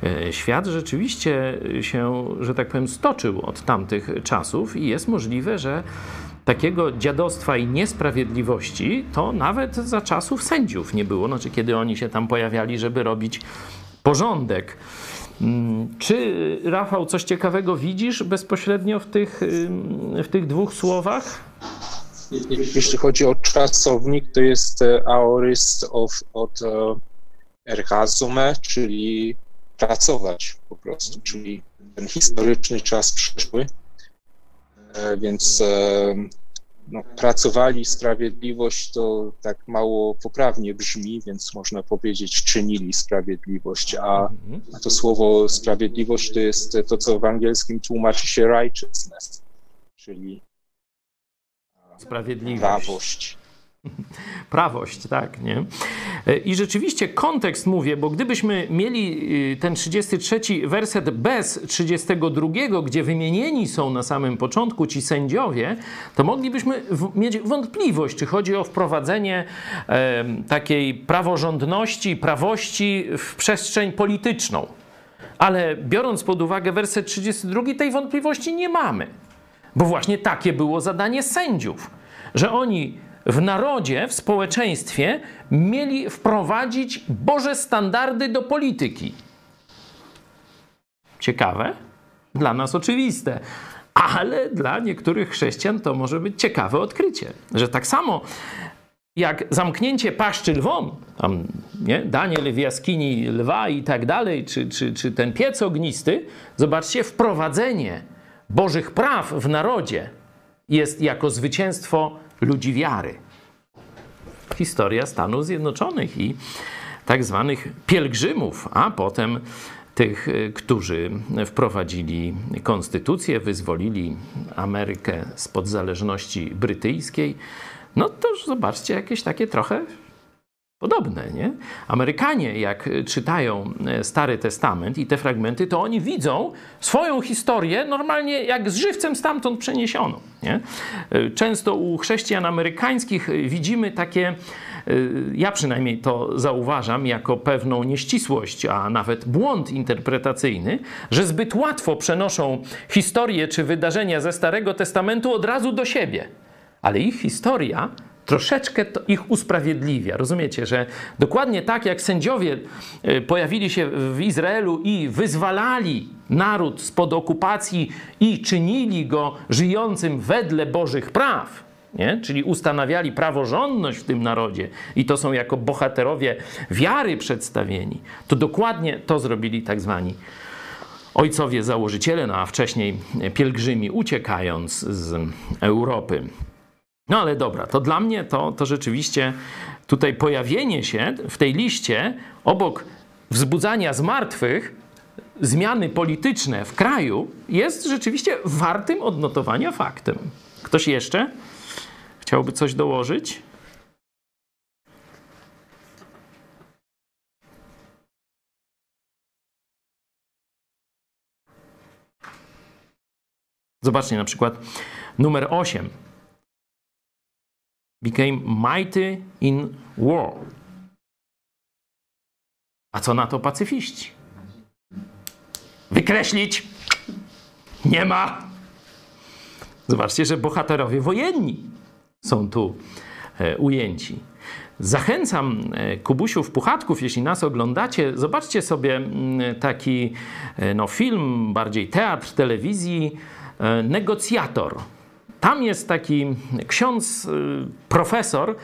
E, świat rzeczywiście się, że tak powiem, stoczył od tamtych czasów i jest możliwe, że takiego dziadostwa i niesprawiedliwości to nawet za czasów sędziów nie było, znaczy kiedy oni się tam pojawiali, żeby robić porządek. Mm, czy Rafał coś ciekawego widzisz bezpośrednio w tych, w tych dwóch słowach? Jeśli chodzi o czasownik, to jest e, aorist of, od e, erchazume, czyli pracować po prostu, czyli ten historyczny czas przyszły. E, więc no, pracowali sprawiedliwość, to tak mało poprawnie brzmi, więc można powiedzieć czynili sprawiedliwość, a, a to słowo sprawiedliwość to jest to, co w angielskim tłumaczy się righteousness, czyli Sprawiedliwość. prawość. <laughs> Prawość, tak, nie? I rzeczywiście kontekst mówię, bo gdybyśmy mieli y, ten 33 werset bez 32, gdzie wymienieni są na samym początku ci sędziowie, to moglibyśmy mieć wątpliwość, czy chodzi o wprowadzenie e, takiej praworządności, prawości w przestrzeń polityczną. Ale biorąc pod uwagę werset 32, tej wątpliwości nie mamy. Bo właśnie takie było zadanie sędziów, że oni w narodzie, w społeczeństwie mieli wprowadzić Boże standardy do polityki. Ciekawe? Dla nas oczywiste. Ale dla niektórych chrześcijan to może być ciekawe odkrycie, że tak samo jak zamknięcie paszczy lwom, tam, nie? Daniel w jaskini lwa i tak dalej, czy, czy, czy ten piec ognisty, zobaczcie, wprowadzenie Bożych praw w narodzie jest jako zwycięstwo ludzi wiary. Historia Stanów Zjednoczonych i tak zwanych pielgrzymów, a potem tych, którzy wprowadzili konstytucję, wyzwolili Amerykę spod zależności brytyjskiej. No to zobaczcie, jakieś takie trochę podobne, nie? Amerykanie, jak czytają Stary Testament i te fragmenty, to oni widzą swoją historię normalnie jak z żywcem stamtąd przeniesioną, nie? Często u chrześcijan amerykańskich widzimy takie, ja przynajmniej to zauważam, jako pewną nieścisłość, a nawet błąd interpretacyjny, że zbyt łatwo przenoszą historię czy wydarzenia ze Starego Testamentu od razu do siebie. Ale ich historia troszeczkę ich usprawiedliwia. Rozumiecie, że dokładnie tak jak sędziowie pojawili się w Izraelu i wyzwalali naród spod okupacji i czynili go żyjącym wedle Bożych praw, nie? czyli ustanawiali praworządność w tym narodzie i to są jako bohaterowie wiary przedstawieni, to dokładnie to zrobili tak zwani ojcowie założyciele, no a wcześniej pielgrzymi uciekając z Europy. No ale dobra, to dla mnie to, to rzeczywiście tutaj pojawienie się w tej liście obok wzbudzania zmartwych, zmiany polityczne w kraju jest rzeczywiście wartym odnotowania faktem. Ktoś jeszcze chciałby coś dołożyć? Zobaczcie na przykład numer 8 became mighty in war. A co na to pacyfiści? Wykreślić? Nie ma. Zobaczcie, że bohaterowie wojenni są tu e, ujęci. Zachęcam e, Kubusiów, Puchatków, jeśli nas oglądacie, zobaczcie sobie taki e, no, film, bardziej teatr, telewizji, e, negocjator. Tam jest taki ksiądz, profesor,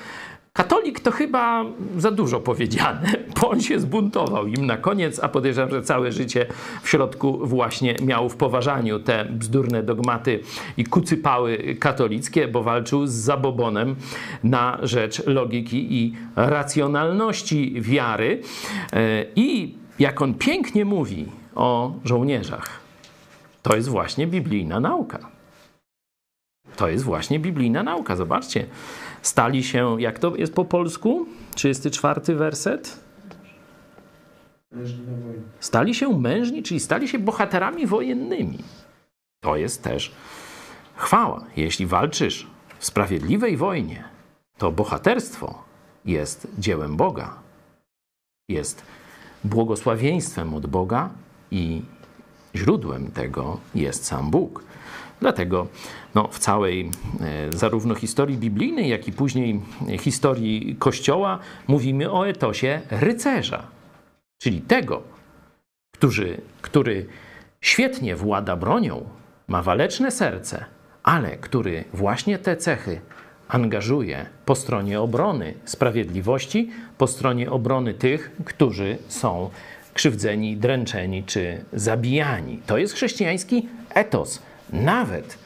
Katolik to chyba za dużo powiedziane, <laughs> bo on się zbuntował im na koniec, a podejrzewam, że całe życie w środku właśnie miał w poważaniu te bzdurne dogmaty i kucypały katolickie, bo walczył z zabobonem na rzecz logiki i racjonalności wiary. I jak on pięknie mówi o żołnierzach, to jest właśnie biblijna nauka. To jest właśnie biblijna nauka. Zobaczcie. Stali się, jak to jest po polsku? 34 werset. Stali się mężni, czyli stali się bohaterami wojennymi. To jest też chwała. Jeśli walczysz w sprawiedliwej wojnie, to bohaterstwo jest dziełem Boga. Jest błogosławieństwem od Boga i źródłem tego jest sam Bóg. Dlatego no, w całej e, zarówno historii biblijnej, jak i później historii Kościoła mówimy o etosie rycerza, czyli tego, który, który świetnie włada bronią, ma waleczne serce, ale który właśnie te cechy angażuje po stronie obrony sprawiedliwości, po stronie obrony tych, którzy są krzywdzeni, dręczeni czy zabijani. To jest chrześcijański etos nawet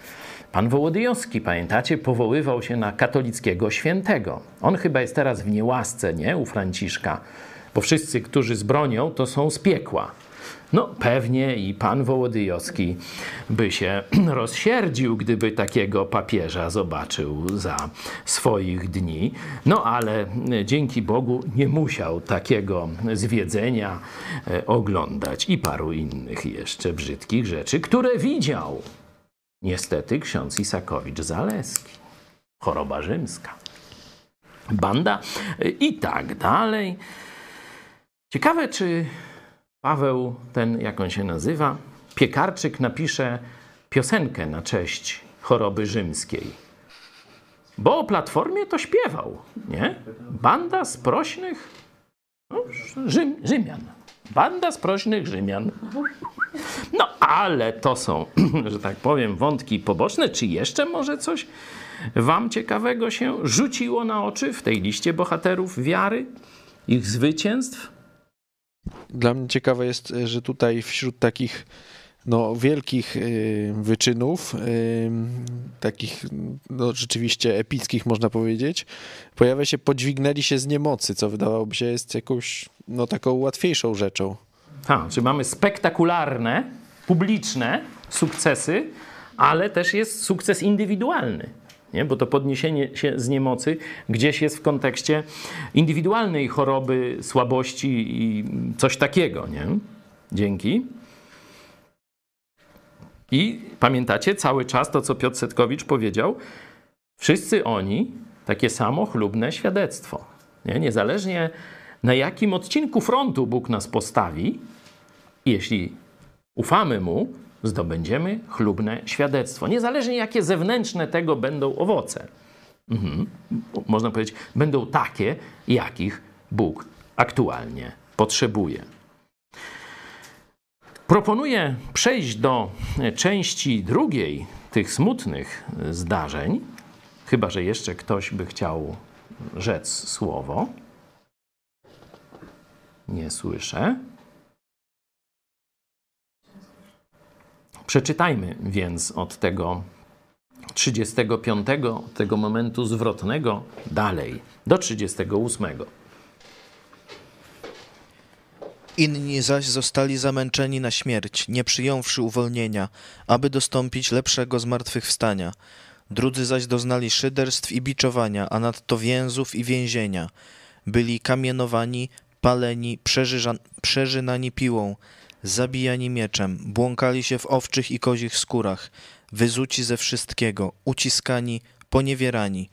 Pan Wołodyjowski, pamiętacie, powoływał się na katolickiego świętego. On chyba jest teraz w niełasce, nie? U Franciszka, bo wszyscy, którzy zbronią, to są z piekła. No, pewnie i pan Wołodyjowski by się <clears throat> rozsierdził, gdyby takiego papieża zobaczył za swoich dni. No, ale dzięki Bogu nie musiał takiego zwiedzenia e, oglądać i paru innych jeszcze brzydkich rzeczy, które widział. Niestety ksiądz Isakowicz-Zaleski. Choroba rzymska. Banda i tak dalej. Ciekawe, czy Paweł, ten jak on się nazywa, piekarczyk napisze piosenkę na cześć choroby rzymskiej. Bo o Platformie to śpiewał, nie? Banda sprośnych no, Rzym, Rzymian. Banda sprośnych Rzymian. No, ale to są, <clears throat> że tak powiem, wątki poboczne. Czy jeszcze może coś wam ciekawego się rzuciło na oczy w tej liście bohaterów wiary, ich zwycięstw? Dla mnie ciekawe jest, że tutaj wśród takich no, wielkich y, wyczynów, y, takich no, rzeczywiście epickich można powiedzieć, pojawia się podźwignęli się z niemocy, co wydawałoby się jest jakąś no, taką łatwiejszą rzeczą. Ha, czy mamy spektakularne, publiczne sukcesy, ale też jest sukces indywidualny nie? bo to podniesienie się z niemocy gdzieś jest w kontekście indywidualnej choroby, słabości i coś takiego. Nie? Dzięki. I pamiętacie cały czas to, co Piotr Setkowicz powiedział? Wszyscy oni takie samo chlubne świadectwo. Nie? Niezależnie na jakim odcinku frontu Bóg nas postawi, jeśli ufamy Mu, zdobędziemy chlubne świadectwo. Niezależnie jakie zewnętrzne tego będą owoce. Mhm. Można powiedzieć, będą takie, jakich Bóg aktualnie potrzebuje. Proponuję przejść do części drugiej tych smutnych zdarzeń, chyba że jeszcze ktoś by chciał rzec słowo. Nie słyszę. Przeczytajmy więc od tego 35, tego momentu zwrotnego, dalej, do 38. Inni zaś zostali zamęczeni na śmierć, nie przyjąwszy uwolnienia, aby dostąpić lepszego zmartwychwstania. Drudzy zaś doznali szyderstw i biczowania, a nadto więzów i więzienia. Byli kamienowani, paleni, przeżynani piłą, zabijani mieczem, błąkali się w owczych i kozich skórach, wyzuci ze wszystkiego, uciskani, poniewierani.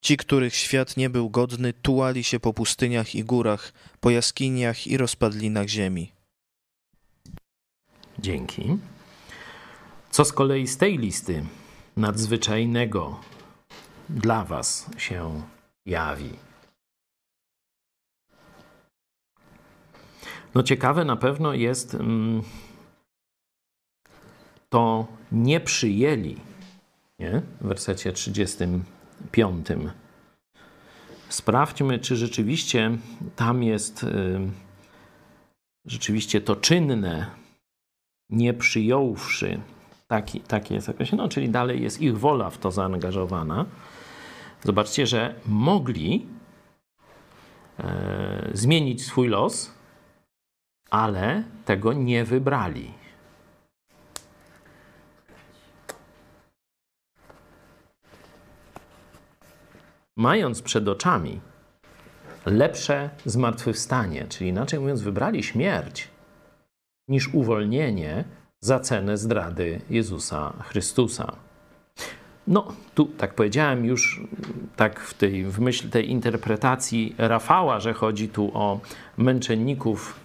Ci, których świat nie był godny, tułali się po pustyniach i górach, po jaskiniach i rozpadlinach ziemi. Dzięki. Co z kolei z tej listy nadzwyczajnego dla Was się jawi? No ciekawe na pewno jest mm, to nie przyjęli, nie? w wersecie 35. Sprawdźmy, czy rzeczywiście tam jest y, rzeczywiście to czynne, nie przyjąwszy, taki, takie jest określenie, no, czyli dalej jest ich wola w to zaangażowana. Zobaczcie, że mogli e, zmienić swój los, ale tego nie wybrali. Mając przed oczami lepsze zmartwychwstanie, czyli inaczej mówiąc, wybrali śmierć niż uwolnienie za cenę zdrady Jezusa Chrystusa. No, tu tak powiedziałem już tak w, tej, w myśl tej interpretacji Rafała, że chodzi tu o męczenników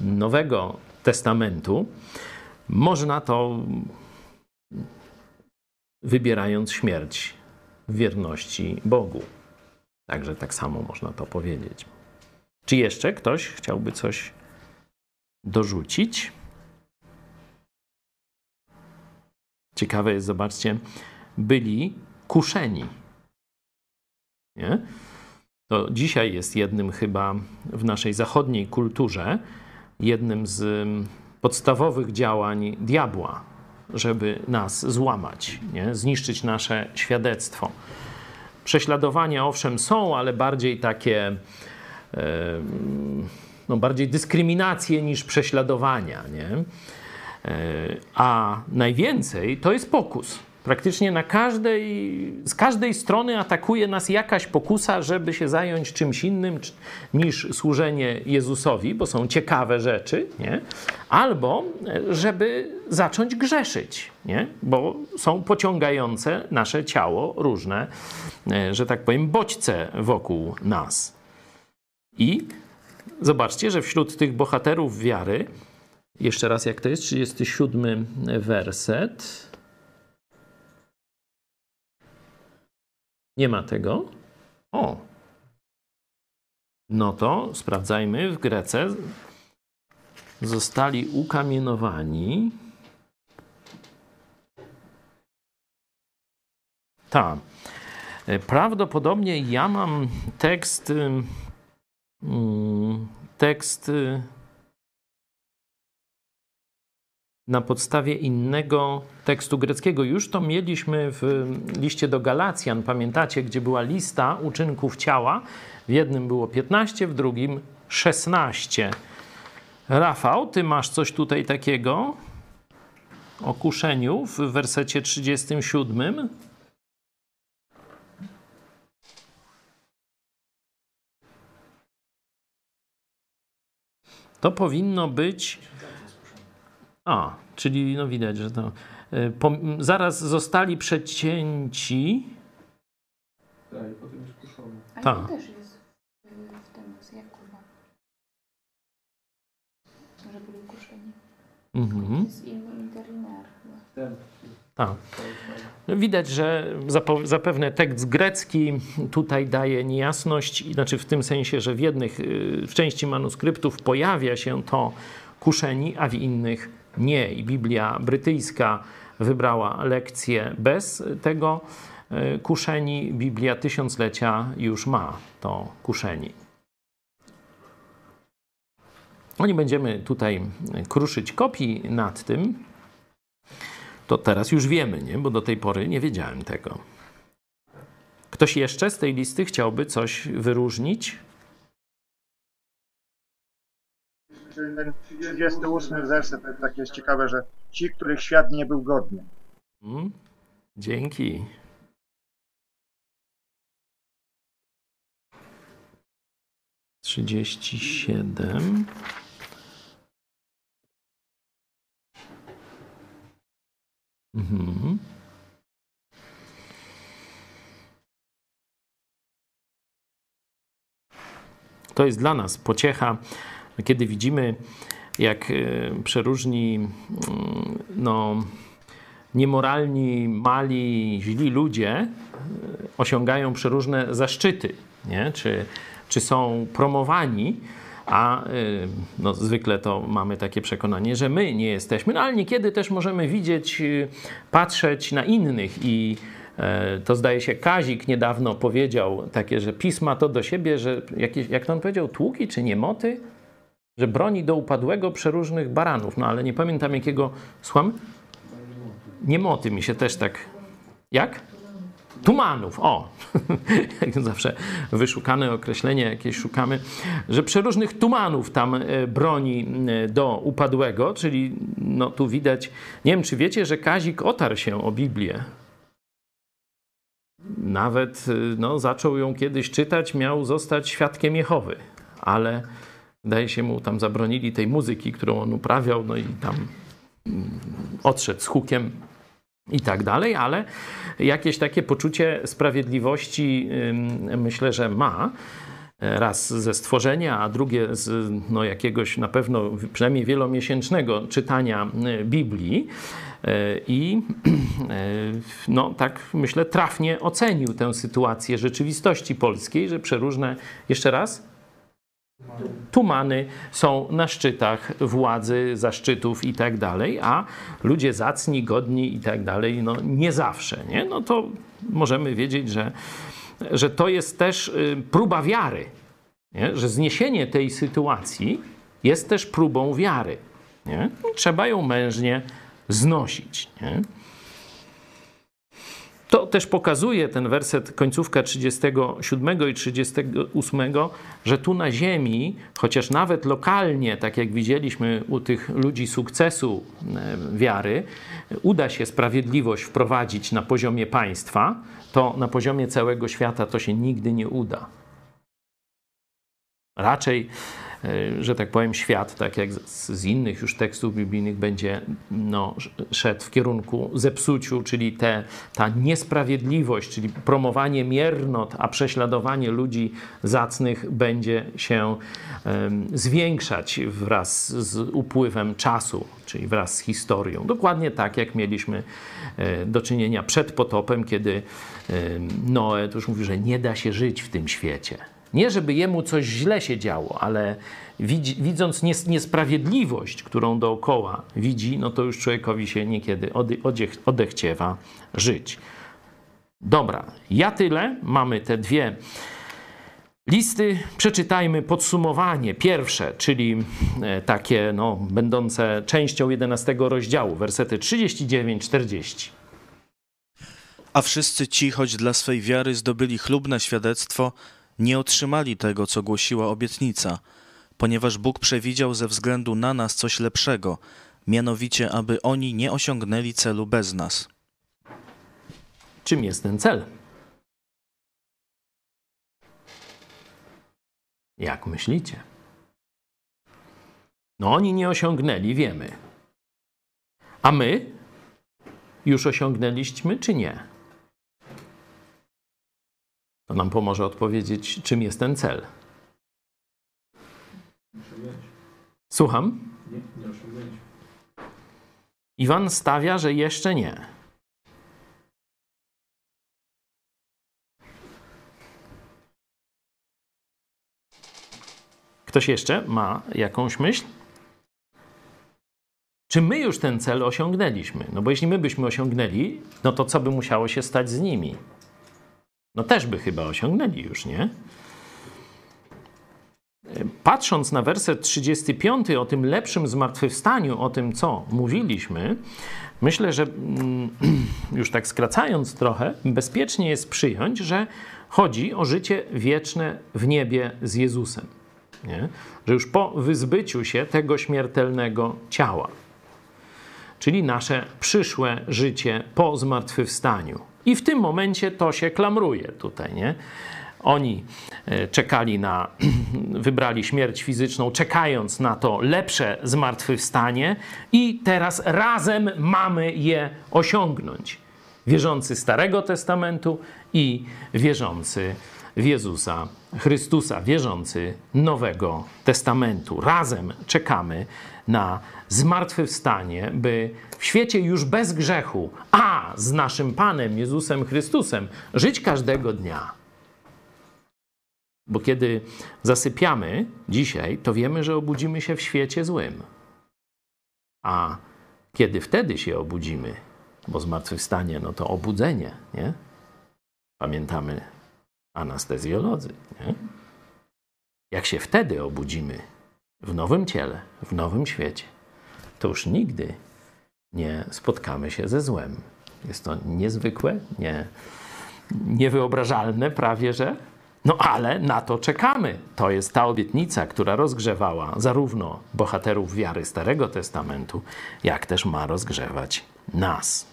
Nowego Testamentu, można to wybierając śmierć wierności Bogu. Także tak samo można to powiedzieć. Czy jeszcze ktoś chciałby coś dorzucić? Ciekawe jest, zobaczcie, byli kuszeni. Nie? To dzisiaj jest jednym chyba w naszej zachodniej kulturze jednym z podstawowych działań diabła, żeby nas złamać, nie? zniszczyć nasze świadectwo. Prześladowania owszem są, ale bardziej takie, no bardziej dyskryminacje niż prześladowania. Nie? E, a najwięcej to jest pokus. Praktycznie na każdej, z każdej strony atakuje nas jakaś pokusa, żeby się zająć czymś innym niż służenie Jezusowi, bo są ciekawe rzeczy, nie? albo e, żeby zacząć grzeszyć, nie? bo są pociągające nasze ciało różne, e, że tak powiem, bodźce wokół nas. I zobaczcie, że wśród tych bohaterów wiary, jeszcze raz jak to jest, 37 werset. Nie ma tego? O. No to sprawdzajmy w Grece. Zostali ukamienowani. Tak. Prawdopodobnie ja mam tekst. Mm, tekst na podstawie innego tekstu greckiego. Już to mieliśmy w liście do Galacjan, pamiętacie, gdzie była lista uczynków ciała. W jednym było 15, w drugim 16. Rafał, ty masz coś tutaj takiego o kuszeniu w wersecie 37. To powinno być a, czyli no widać, że to. E, po, zaraz zostali przecięci. Tak, i potem jest kuszony. A Tak. to też jest w, w tym z Jakuba. Że byli kuszeni. Mhm. To jest inny interlinear. Ten. Tak. No Widać, że zapewne tekst grecki tutaj daje niejasność, znaczy w tym sensie, że w jednych, y, w części manuskryptów pojawia się to kuszeni, a w innych nie. I Biblia brytyjska wybrała lekcję bez tego y, kuszeni. Biblia tysiąclecia już ma to kuszeni. No nie będziemy tutaj kruszyć kopii nad tym, to teraz już wiemy, nie? bo do tej pory nie wiedziałem tego. Ktoś jeszcze z tej listy chciałby coś wyróżnić? Ten 38 werset to jest takie ciekawe, że ci, których świat nie był godny. Hmm? Dzięki. Trzydzieści siedem. Mhm. To jest dla nas pociecha, kiedy widzimy, jak e, przeróżni mm, no, niemoralni, mali, źli ludzie e, osiągają przeróżne zaszczyty, nie? Czy, czy są promowani, a y, no, zwykle to mamy takie przekonanie, że my nie jesteśmy, no ale niekiedy też możemy widzieć, patrzeć na innych i e, to zdaje się Kazik niedawno powiedział takie, że pisma to do siebie, że jakieś, jak to on powiedział, tłuki czy niemoty, że broni do upadłego przeróżnych baranów, no ale nie pamiętam jakiego, słucham? Niemoty mi się też tak, jak? Tumanów, o, <laughs> jak zawsze wyszukane określenie jakieś szukamy, że przeróżnych tumanów tam e, broni e, do upadłego, czyli no tu widać, nie wiem czy wiecie, że Kazik otarł się o Biblię. Nawet e, no, zaczął ją kiedyś czytać, miał zostać świadkiem Jehowy, ale wydaje się mu tam zabronili tej muzyki, którą on uprawiał, no i tam odszedł z hukiem i tak dalej, ale jakieś takie poczucie sprawiedliwości myślę, że ma. Raz ze stworzenia, a drugie z no, jakiegoś na pewno przynajmniej wielomiesięcznego czytania y, Biblii. Y, I <clears throat> y, no, tak myślę, trafnie ocenił tę sytuację rzeczywistości polskiej, że przeróżne, jeszcze raz, tumany są na szczytach władzy, zaszczytów i tak dalej, a ludzie zacni, godni i tak dalej, no nie zawsze, nie? No to możemy wiedzieć, że, że to jest też y, próba wiary, nie? że zniesienie tej sytuacji jest też próbą wiary. Nie? Trzeba ją mężnie znosić. Nie? To też pokazuje ten werset, końcówka 37 i 38, że tu na ziemi, chociaż nawet lokalnie, tak jak widzieliśmy u tych ludzi sukcesu e, wiary, uda się sprawiedliwość wprowadzić na poziomie państwa, to na poziomie całego świata to się nigdy nie uda. Raczej że tak powiem, świat, tak jak z innych już tekstów biblijnych, będzie no, szedł w kierunku zepsuciu, czyli te, ta niesprawiedliwość, czyli promowanie miernot, a prześladowanie ludzi zacnych będzie się um, zwiększać wraz z upływem czasu, czyli wraz z historią. Dokładnie tak, jak mieliśmy e, do czynienia przed potopem, kiedy Noe to już mówi, że nie da się żyć w tym świecie. Nie, żeby jemu coś źle się działo, ale widząc niesprawiedliwość, którą dookoła widzi, no to już człowiekowi się niekiedy odechciewa żyć. Dobra, ja tyle. Mamy te dwie listy. Przeczytajmy podsumowanie pierwsze, czyli e, takie no, będące częścią 11 rozdziału, wersety 39-40. A wszyscy ci, choć dla swej wiary zdobyli chlubne świadectwo, nie otrzymali tego, co głosiła obietnica, ponieważ Bóg przewidział ze względu na nas coś lepszego, mianowicie, aby oni nie osiągnęli celu bez nas. Czym jest ten cel? Jak myślicie? No, oni nie osiągnęli, wiemy. A my już osiągnęliśmy, czy nie? To nam pomoże odpowiedzieć, czym jest ten cel. Słucham? Iwan stawia, że jeszcze nie. Ktoś jeszcze ma jakąś myśl? Czy my już ten cel osiągnęliśmy? No bo jeśli my byśmy osiągnęli, no to co by musiało się stać z nimi? No też by chyba osiągnęli już, nie? Patrząc na werset 35 o tym lepszym zmartwychwstaniu, o tym co mówiliśmy, myślę, że mm, <clears throat> już tak skracając trochę, bezpiecznie jest przyjąć, że chodzi o życie wieczne w niebie z Jezusem. Nie? Że już po wyzbyciu się tego śmiertelnego ciała, czyli nasze przyszłe życie po zmartwychwstaniu. I w tym momencie to się klamruje tutaj, nie? Oni e, czekali na, <clears throat> wybrali śmierć fizyczną, czekając na to lepsze zmartwychwstanie, i teraz razem mamy je osiągnąć. Wierzący Starego Testamentu i wierzący w Jezusa Chrystusa, wierzący Nowego Testamentu. Razem czekamy na zmartwychwstanie, by w świecie już bez grzechu, a z naszym Panem Jezusem Chrystusem żyć każdego dnia. Bo kiedy zasypiamy dzisiaj, to wiemy, że obudzimy się w świecie złym. A kiedy wtedy się obudzimy, bo zmartwychwstanie, no to obudzenie, nie? Pamiętamy anestezjolodzy, nie? Jak się wtedy obudzimy w nowym ciele, w nowym świecie, to już nigdy nie spotkamy się ze złem. Jest to niezwykłe, nie, niewyobrażalne prawie, że no ale na to czekamy. To jest ta obietnica, która rozgrzewała zarówno bohaterów wiary Starego Testamentu, jak też ma rozgrzewać nas.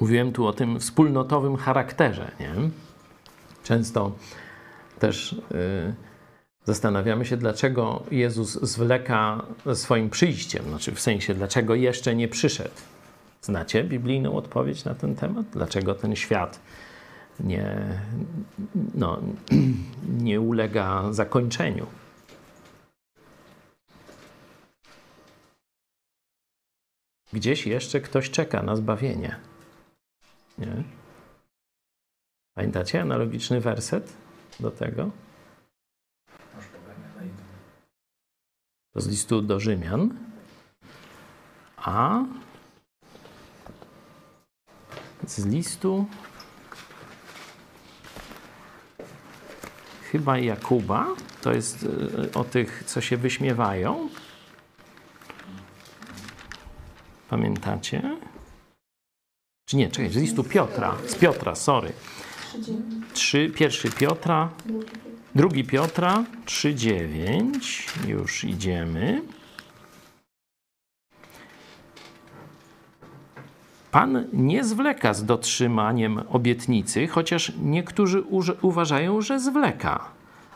Mówiłem tu o tym wspólnotowym charakterze. Nie? Często też yy, zastanawiamy się, dlaczego Jezus zwleka swoim przyjściem, znaczy w sensie, dlaczego jeszcze nie przyszedł. Znacie biblijną odpowiedź na ten temat? Dlaczego ten świat nie, no, <clears throat> nie ulega zakończeniu. Gdzieś jeszcze ktoś czeka na zbawienie. Nie? Pamiętacie analogiczny werset do tego? To z listu do Rzymian. A z listu chyba Jakuba, to jest e, o tych, co się wyśmiewają. Pamiętacie? Czy nie, czekaj, z listu Piotra, z Piotra, sorry. 3, pierwszy Piotra, drugi Piotra, 3,9. Już idziemy. Pan nie zwleka z dotrzymaniem obietnicy, chociaż niektórzy uważają, że zwleka,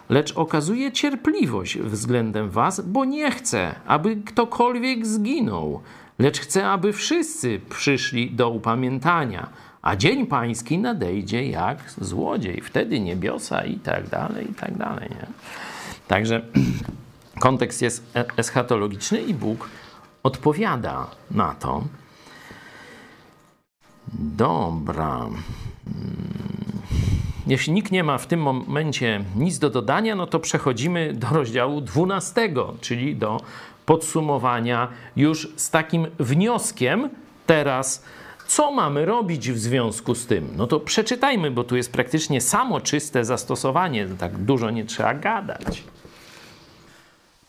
lecz okazuje cierpliwość względem Was, bo nie chce, aby ktokolwiek zginął, lecz chce, aby wszyscy przyszli do upamiętania. A dzień pański nadejdzie jak złodziej, wtedy niebiosa i tak dalej, i tak dalej. Nie? Także <clears throat> kontekst jest e- eschatologiczny i Bóg odpowiada na to. Dobra. Hmm. Jeśli nikt nie ma w tym momencie nic do dodania, no to przechodzimy do rozdziału 12, czyli do podsumowania już z takim wnioskiem teraz, co mamy robić w związku z tym. No to przeczytajmy, bo tu jest praktycznie samo czyste zastosowanie, tak dużo nie trzeba gadać.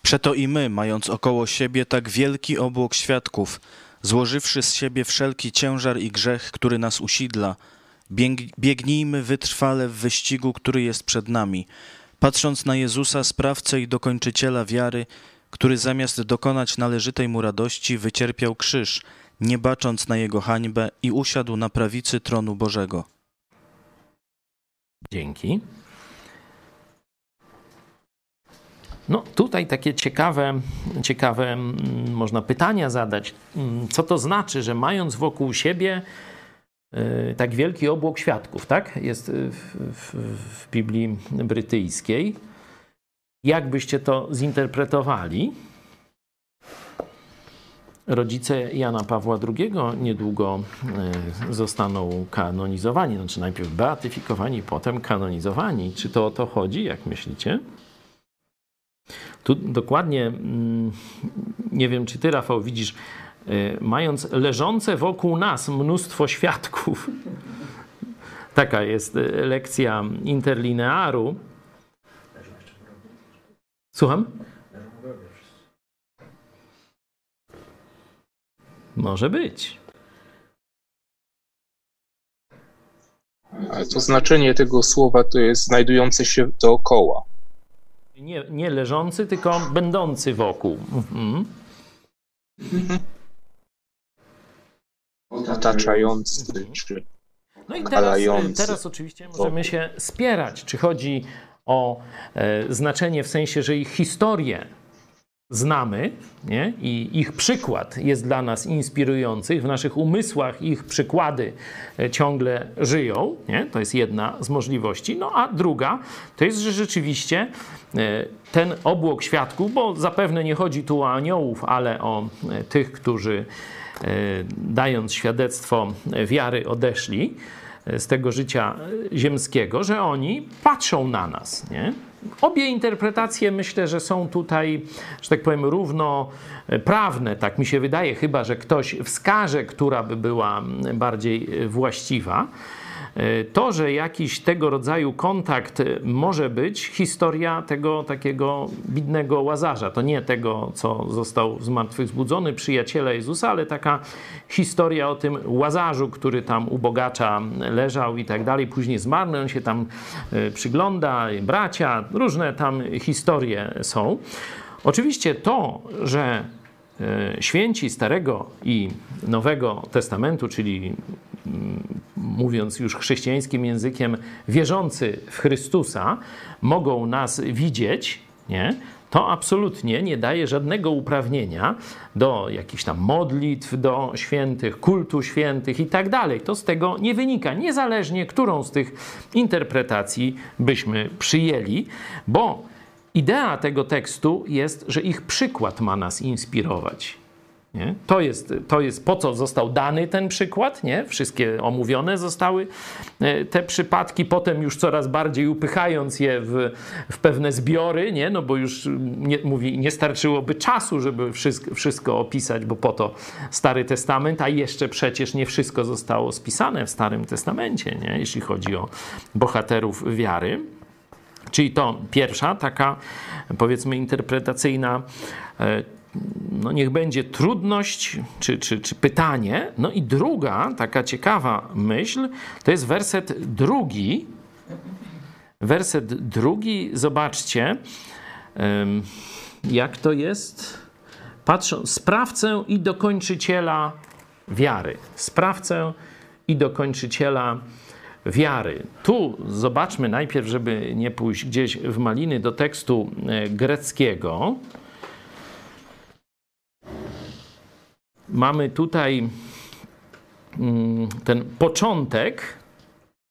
Przeto i my, mając około siebie tak wielki obłok świadków, złożywszy z siebie wszelki ciężar i grzech, który nas usidla, biegnijmy wytrwale w wyścigu, który jest przed nami, patrząc na Jezusa, sprawcę i dokończyciela wiary, który zamiast dokonać należytej mu radości, wycierpiał krzyż, nie bacząc na jego hańbę i usiadł na prawicy tronu Bożego. Dzięki. No tutaj takie ciekawe, ciekawe mm, można pytania zadać. Mm, co to znaczy, że mając wokół siebie y, tak wielki obłok świadków, tak? Jest w, w, w Biblii brytyjskiej. Jak byście to zinterpretowali? Rodzice Jana Pawła II niedługo y, zostaną kanonizowani, znaczy najpierw beatyfikowani, potem kanonizowani. Czy to o to chodzi, jak myślicie? Tu dokładnie, mm, nie wiem czy ty, Rafał, widzisz, y, mając leżące wokół nas mnóstwo świadków, <laughs> taka jest y, lekcja interlinearu. Słucham? Może być. Ale to znaczenie tego słowa to jest znajdujące się dookoła. Nie, nie leżący, tylko będący wokół. Mhm. Otaczający czy No i teraz, teraz oczywiście możemy się spierać, czy chodzi o e, znaczenie w sensie, że ich historię znamy nie? i ich przykład jest dla nas inspirujący, w naszych umysłach ich przykłady e, ciągle żyją. Nie? To jest jedna z możliwości. No a druga to jest, że rzeczywiście e, ten obłok świadków, bo zapewne nie chodzi tu o aniołów, ale o e, tych, którzy dając świadectwo wiary odeszli z tego życia ziemskiego, że oni patrzą na nas. Nie? Obie interpretacje myślę, że są tutaj, że tak powiem, równoprawne, tak mi się wydaje, chyba że ktoś wskaże, która by była bardziej właściwa. To, że jakiś tego rodzaju kontakt może być, historia tego takiego bidnego łazarza. To nie tego, co został zmartwychwzbudzony, przyjaciela Jezusa, ale taka historia o tym łazarzu, który tam u bogacza leżał i tak dalej. Później zmarł, on się tam e, przygląda, bracia, różne tam historie są. Oczywiście to, że e, święci Starego i Nowego Testamentu, czyli mm, mówiąc już chrześcijańskim językiem, wierzący w Chrystusa mogą nas widzieć, nie? to absolutnie nie daje żadnego uprawnienia do jakichś tam modlitw, do świętych, kultu świętych i tak dalej. To z tego nie wynika, niezależnie którą z tych interpretacji byśmy przyjęli, bo idea tego tekstu jest, że ich przykład ma nas inspirować. Nie? To, jest, to jest po co został dany ten przykład. Nie? Wszystkie omówione zostały e, te przypadki, potem już coraz bardziej upychając je w, w pewne zbiory, nie? no bo już nie, mówi, nie starczyłoby czasu, żeby wszystko, wszystko opisać, bo po to Stary Testament, a jeszcze przecież nie wszystko zostało spisane w Starym Testamencie, nie? jeśli chodzi o bohaterów wiary. Czyli to pierwsza taka, powiedzmy, interpretacyjna, e, no niech będzie trudność czy, czy, czy pytanie. No i druga, taka ciekawa myśl, to jest werset drugi. Werset drugi, zobaczcie, jak to jest. Patrzą, sprawcę i dokończyciela wiary. Sprawcę i dokończyciela wiary. Tu zobaczmy najpierw, żeby nie pójść gdzieś w maliny do tekstu e, greckiego. Mamy tutaj mm, ten początek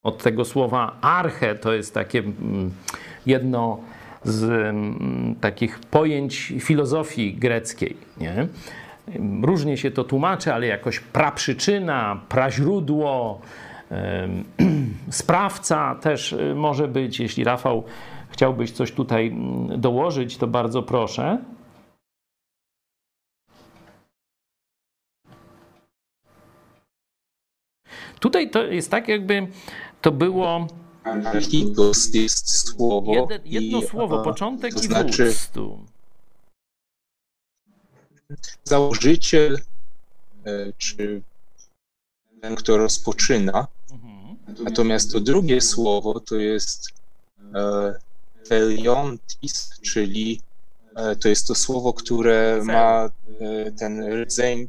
od tego słowa arche, to jest takie mm, jedno z mm, takich pojęć filozofii greckiej. Nie? Różnie się to tłumaczy, ale jakoś praprzyczyna, praźródło, <clears throat> sprawca też y, może być. Jeśli Rafał chciałbyś coś tutaj mm, dołożyć, to bardzo proszę. Tutaj to jest tak, jakby to było. Jest słowo. Jedno, jedno i, słowo, początek to i znaczy, wódz. Założyciel, e, czy ten, kto rozpoczyna. Natomiast to drugie słowo to jest e, teliontis, czyli e, to jest to słowo, które ma e, ten rdzeń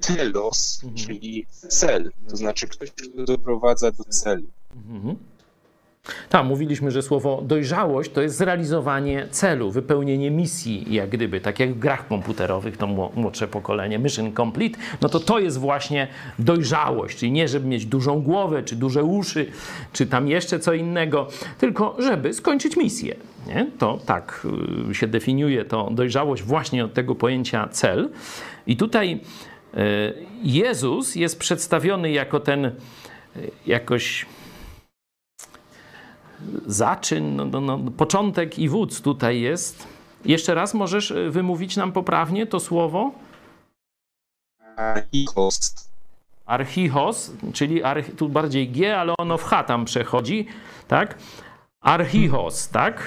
telos, mhm. czyli cel, to znaczy ktoś, kto doprowadza do celu. Mhm. Tam mówiliśmy, że słowo dojrzałość to jest zrealizowanie celu, wypełnienie misji, jak gdyby, tak jak w grach komputerowych, to młodsze pokolenie, mission complete, no to to jest właśnie dojrzałość, czyli nie żeby mieć dużą głowę, czy duże uszy, czy tam jeszcze co innego, tylko żeby skończyć misję. Nie? To tak y, się definiuje to dojrzałość właśnie od tego pojęcia cel. I tutaj y, Jezus jest przedstawiony jako ten y, jakoś zaczyn, no, no, no, początek i wódz tutaj jest. Jeszcze raz możesz y, wymówić nam poprawnie to słowo? Archichos. Archichos, czyli arch, tu bardziej G, ale ono w H tam przechodzi, tak? Archichos, tak?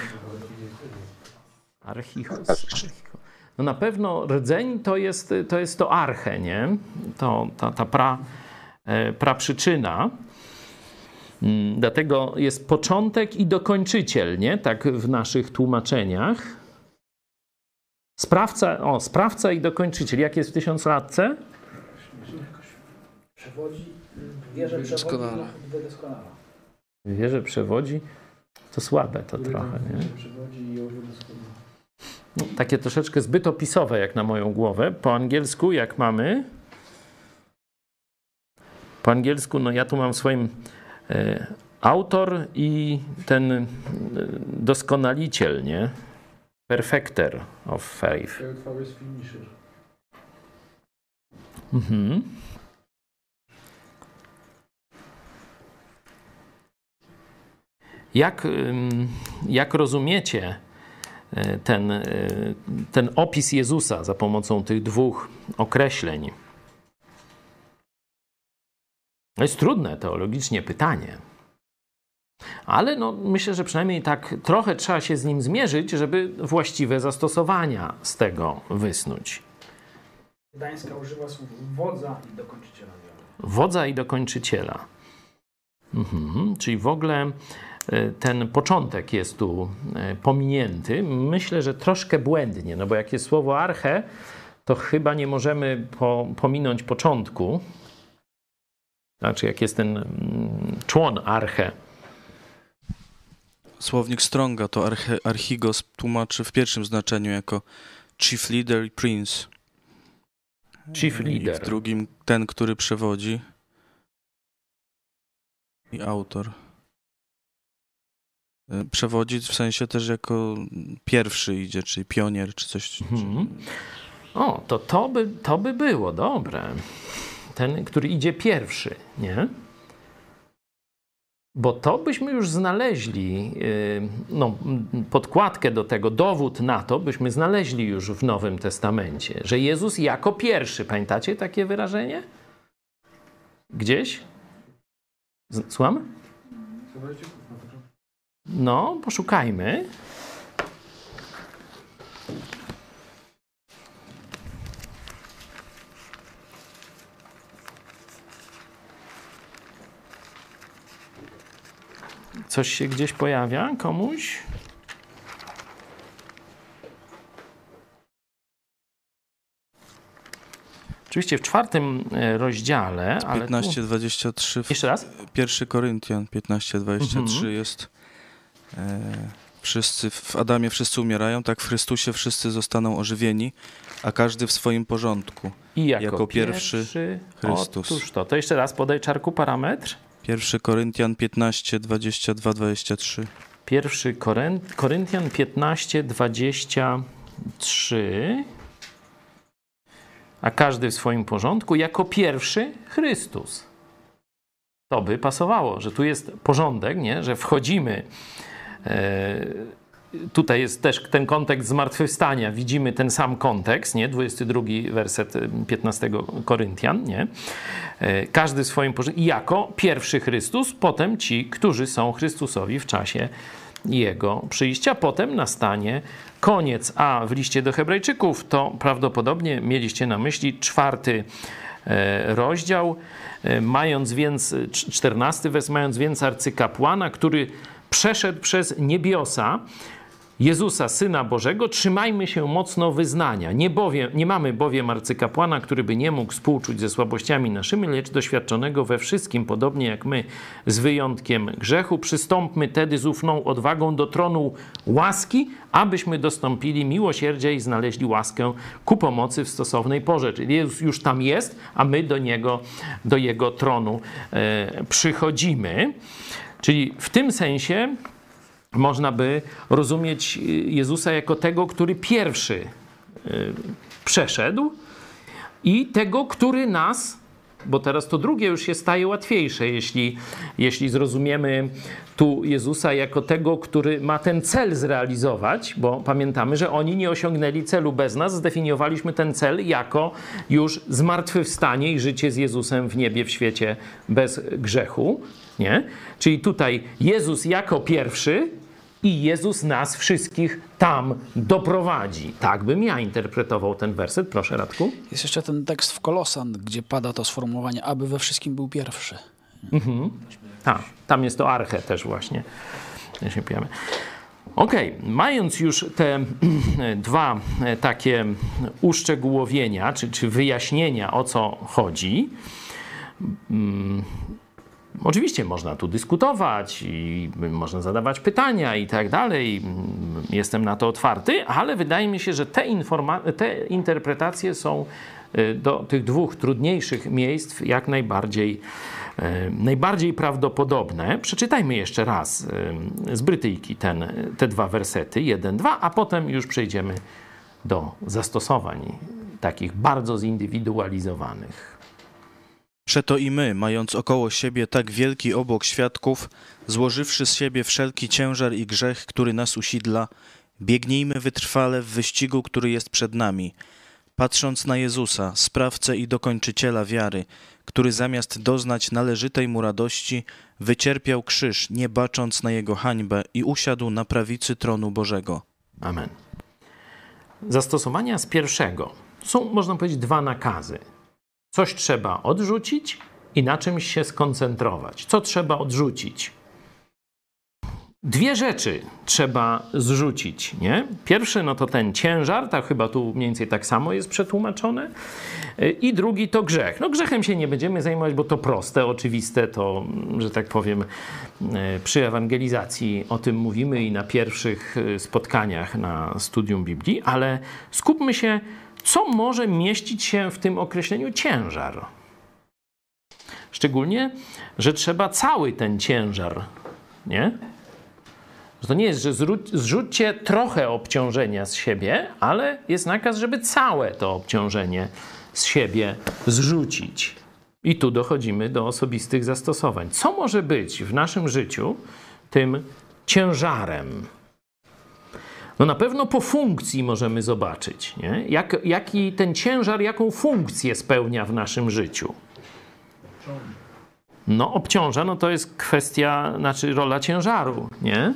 Archichos. No na pewno rdzeń to jest to, jest to arche, nie? To, ta, ta pra, e, pra przyczyna. Mm, dlatego jest początek i dokończyciel, nie? Tak w naszych tłumaczeniach. Sprawca, o, sprawca i dokończyciel. Jak jest w tysiąclatce? Przewodzi, wie, że przewodzi, doskonale. Wie, że przewodzi, to słabe to trochę, nie? No, takie troszeczkę zbyt opisowe jak na moją głowę. Po angielsku jak mamy? Po angielsku, no ja tu mam w swoim autor i ten e, doskonaliciel, nie? Perfecter of faith. Mhm. Jak, jak rozumiecie e, ten, ten opis Jezusa za pomocą tych dwóch określeń? To jest trudne teologicznie pytanie. Ale no, myślę, że przynajmniej tak trochę trzeba się z nim zmierzyć, żeby właściwe zastosowania z tego wysnuć. Gdańska używa słów wodza i dokończyciela. Wodza i dokończyciela. Mhm, czyli w ogóle e, ten początek jest tu e, pominięty. Myślę, że troszkę błędnie, no bo jak jest słowo arche, to chyba nie możemy po, pominąć początku, znaczy, jak jest ten mm, człon arche. Słownik Stronga to arche, archigos tłumaczy w pierwszym znaczeniu jako chief leader i prince. Chief leader. I w drugim ten, który przewodzi. I autor. E, przewodzi w sensie też jako pierwszy idzie, czyli pionier, czy coś. Mhm. O, to to by, to by było dobre ten, który idzie pierwszy, nie? Bo to byśmy już znaleźli, y, no, podkładkę do tego, dowód na to byśmy znaleźli już w Nowym Testamencie, że Jezus jako pierwszy, pamiętacie takie wyrażenie? Gdzieś? Słucham? No, poszukajmy. Coś się gdzieś pojawia komuś? Oczywiście w czwartym e, rozdziale, ale. tu- 15-23. Jeszcze raz? 1 Koryntian 15-23 Mhm. jest. E, wszyscy w Adamie wszyscy umierają, tak w Chrystusie wszyscy zostaną ożywieni, a każdy w swoim porządku. I jako, jako pierwszy Chrystus. Otóż to. To jeszcze raz podaj czarku parametr. 1 Koryntian 15, 22, 23. Pierwszy Koryn- Koryntian 15, 23. A każdy w swoim porządku, jako pierwszy Chrystus. To by pasowało, że tu jest porządek, nie? że wchodzimy. E, tutaj jest też ten kontekst zmartwychwstania. Widzimy ten sam kontekst, nie? 22 werset e, 15 Koryntian, nie? E, Każdy swoim porządku. Jako pierwszy Chrystus, potem ci, którzy są Chrystusowi w czasie Jego przyjścia. Potem nastanie koniec. A w liście do Hebrajczyków to prawdopodobnie mieliście na myśli czwarty e, rozdział, e, mając więc, cz- czternasty wers, mając więc arcykapłana, który przeszedł przez niebiosa, Jezusa, Syna Bożego, trzymajmy się mocno wyznania. Nie, bowiem, nie mamy bowiem arcykapłana, który by nie mógł współczuć ze słabościami naszymi, lecz doświadczonego we wszystkim, podobnie jak my, z wyjątkiem grzechu. Przystąpmy tedy z ufną odwagą do tronu łaski, abyśmy dostąpili miłosierdzia i znaleźli łaskę ku pomocy w stosownej porze. Czyli Jezus już tam jest, a my do Niego, do Jego tronu e, przychodzimy. Czyli w tym sensie można by rozumieć y, Jezusa jako tego, który pierwszy y, przeszedł i tego, który nas, bo teraz to drugie już się staje łatwiejsze, jeśli, jeśli zrozumiemy tu Jezusa jako tego, który ma ten cel zrealizować, bo pamiętamy, że oni nie osiągnęli celu bez nas, zdefiniowaliśmy ten cel jako już zmartwychwstanie i życie z Jezusem w niebie, w świecie bez grzechu. Nie? Czyli tutaj Jezus jako pierwszy i Jezus nas wszystkich tam doprowadzi. Tak bym ja interpretował ten werset. Proszę, Radku. Jest jeszcze ten tekst w Kolosan, gdzie pada to sformułowanie, aby we wszystkim był pierwszy. Mhm. A, tam jest to arche też właśnie. Jeśli pijemy. Okej, mając już te <clears throat> dwa takie uszczegółowienia, czy, czy wyjaśnienia o co chodzi, mm, Oczywiście można tu dyskutować i można zadawać pytania i tak dalej. Jestem na to otwarty, ale wydaje mi się, że te, te interpretacje są y, do tych dwóch trudniejszych miejsc jak najbardziej, y, najbardziej prawdopodobne. Przeczytajmy jeszcze raz y, z Brytyjki ten, te dwa wersety, jeden, dwa, a potem już przejdziemy do zastosowań takich bardzo zindywidualizowanych. Przeto i my, mając około siebie tak wielki obłok świadków, złożywszy z siebie wszelki ciężar i grzech, który nas usidla, biegnijmy wytrwale w wyścigu, który jest przed nami, patrząc na Jezusa, sprawcę i dokończyciela wiary, który zamiast doznać należytej mu radości, wycierpiał krzyż, nie bacząc na jego hańbę i usiadł na prawicy tronu Bożego. Amen. Zastosowania z pierwszego są, można powiedzieć, dwa nakazy. Coś trzeba odrzucić i na czymś się skoncentrować. Co trzeba odrzucić? Dwie rzeczy trzeba zrzucić, nie? Pierwszy no to ten ciężar, tak chyba tu mniej więcej tak samo jest przetłumaczone. I drugi to grzech. No grzechem się nie będziemy zajmować, bo to proste, oczywiste, to, że tak powiem, przy ewangelizacji o tym mówimy i na pierwszych spotkaniach na studium Biblii, ale skupmy się, co może mieścić się w tym określeniu ciężar. Szczególnie, że trzeba cały ten ciężar, nie? Że to nie jest, że zrzuć, zrzućcie trochę obciążenia z siebie, ale jest nakaz, żeby całe to obciążenie z siebie zrzucić. I tu dochodzimy do osobistych zastosowań. Co może być w naszym życiu tym ciężarem? No na pewno po funkcji możemy zobaczyć, nie? Jak, jaki ten ciężar, jaką funkcję spełnia w naszym życiu. No obciąża, no to jest kwestia, znaczy rola ciężaru, nie?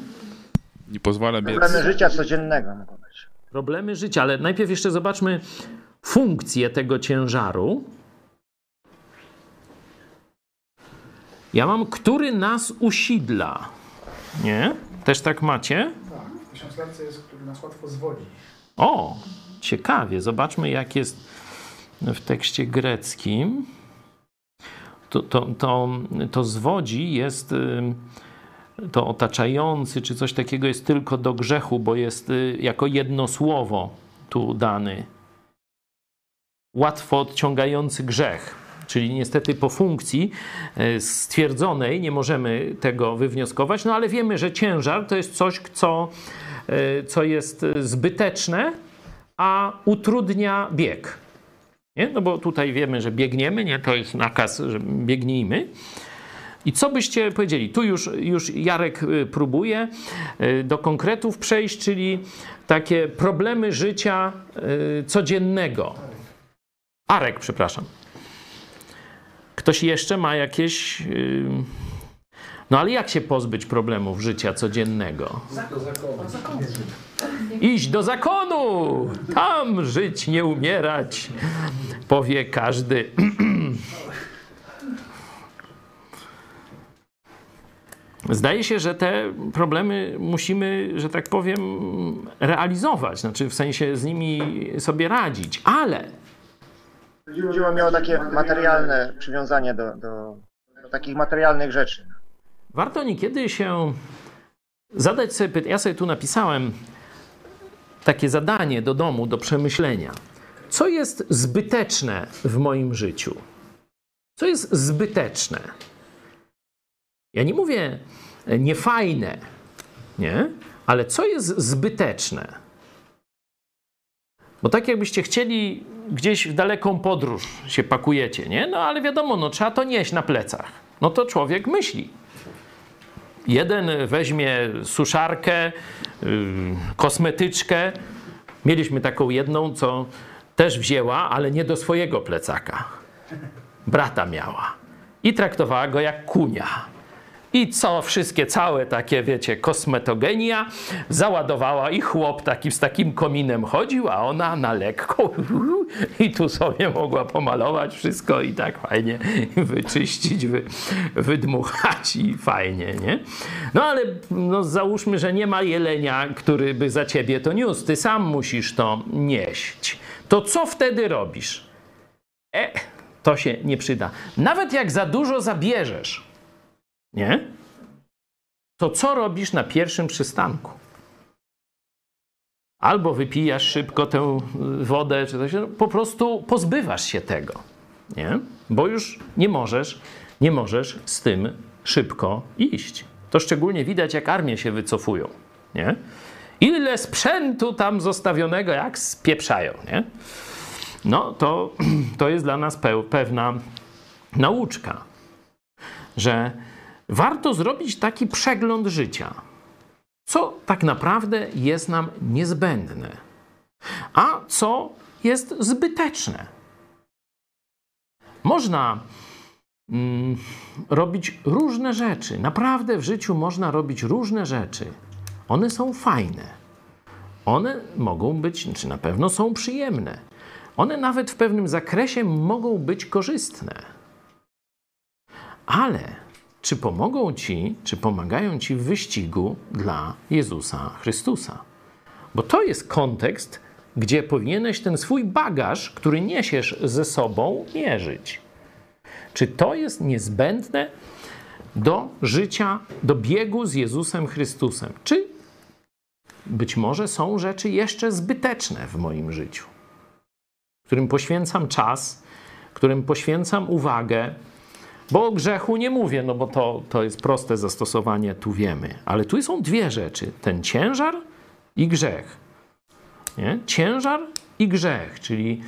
nie pozwala biec. Problemy życia codziennego mogą być. Problemy życia, ale najpierw jeszcze zobaczmy funkcję tego ciężaru. Ja mam, który nas usidla. Nie? Też tak macie? Tak, tysiąclatce jest, nas łatwo zwodzi. O, ciekawie. Zobaczmy, jak jest w tekście greckim. To, to, to, to zwodzi jest y, to otaczający, czy coś takiego jest tylko do grzechu, bo jest y, jako jedno słowo tu dany. Łatwo odciągający grzech. Czyli niestety po funkcji y, stwierdzonej nie możemy tego wywnioskować, no ale wiemy, że ciężar to jest coś, co, co jest zbyteczne, a utrudnia bieg. Nie? No bo tutaj wiemy, że biegniemy, nie? To jest nakaz, że biegnijmy. I co byście powiedzieli? Tu już, już Jarek y, próbuje y, do konkretów przejść, czyli takie problemy życia y, codziennego. Arek, przepraszam. Ktoś jeszcze ma jakieś. No ale jak się pozbyć problemów życia codziennego? Iść do zakonu! Tam żyć, nie umierać, powie każdy. <clears throat> Zdaje się, że te problemy musimy, że tak powiem, realizować, znaczy w sensie z nimi sobie radzić, ale. Dzieło miało takie materialne przywiązanie do, do, do takich materialnych rzeczy. Warto niekiedy się zadać sobie pytanie. Ja sobie tu napisałem takie zadanie do domu, do przemyślenia. Co jest zbyteczne w moim życiu? Co jest zbyteczne? Ja nie mówię niefajne, nie? Ale co jest zbyteczne? Bo tak jakbyście chcieli gdzieś w daleką podróż się pakujecie, nie? No ale wiadomo, no trzeba to nieść na plecach. No to człowiek myśli. Jeden weźmie suszarkę, yy, kosmetyczkę. Mieliśmy taką jedną, co też wzięła, ale nie do swojego plecaka. Brata miała. I traktowała go jak kunia. I co, wszystkie, całe takie, wiecie, kosmetogenia załadowała i chłop taki z takim kominem chodził, a ona na lekko <laughs> i tu sobie mogła pomalować wszystko i tak fajnie wyczyścić, wy, wydmuchać i fajnie, nie? No ale no, załóżmy, że nie ma jelenia, który by za ciebie to niósł, ty sam musisz to nieść. To co wtedy robisz? E, to się nie przyda. Nawet jak za dużo zabierzesz, nie? To co robisz na pierwszym przystanku? Albo wypijasz szybko tę wodę, czy coś, po prostu pozbywasz się tego, nie? Bo już nie możesz, nie możesz z tym szybko iść. To szczególnie widać, jak armie się wycofują, nie? Ile sprzętu tam zostawionego, jak spieprzają, nie? No to, <clears throat> to jest dla nas pewna nauczka, że warto zrobić taki przegląd życia. Co tak naprawdę jest nam niezbędne, a co jest zbyteczne. Można mm, robić różne rzeczy. Naprawdę w życiu można robić różne rzeczy. One są fajne. One mogą być, czy na pewno są przyjemne. One nawet w pewnym zakresie mogą być korzystne. Ale czy pomogą ci, czy pomagają ci w wyścigu dla Jezusa Chrystusa. Bo to jest kontekst, gdzie powinieneś ten swój bagaż, który niesiesz ze sobą, mierzyć. Czy to jest niezbędne do życia, do biegu z Jezusem Chrystusem? Czy być może są rzeczy jeszcze zbyteczne w moim życiu, którym poświęcam czas, którym poświęcam uwagę, bo o grzechu nie mówię, no bo to, to jest proste zastosowanie, tu wiemy. Ale tu są dwie rzeczy: ten ciężar i grzech. Nie? Ciężar i grzech, czyli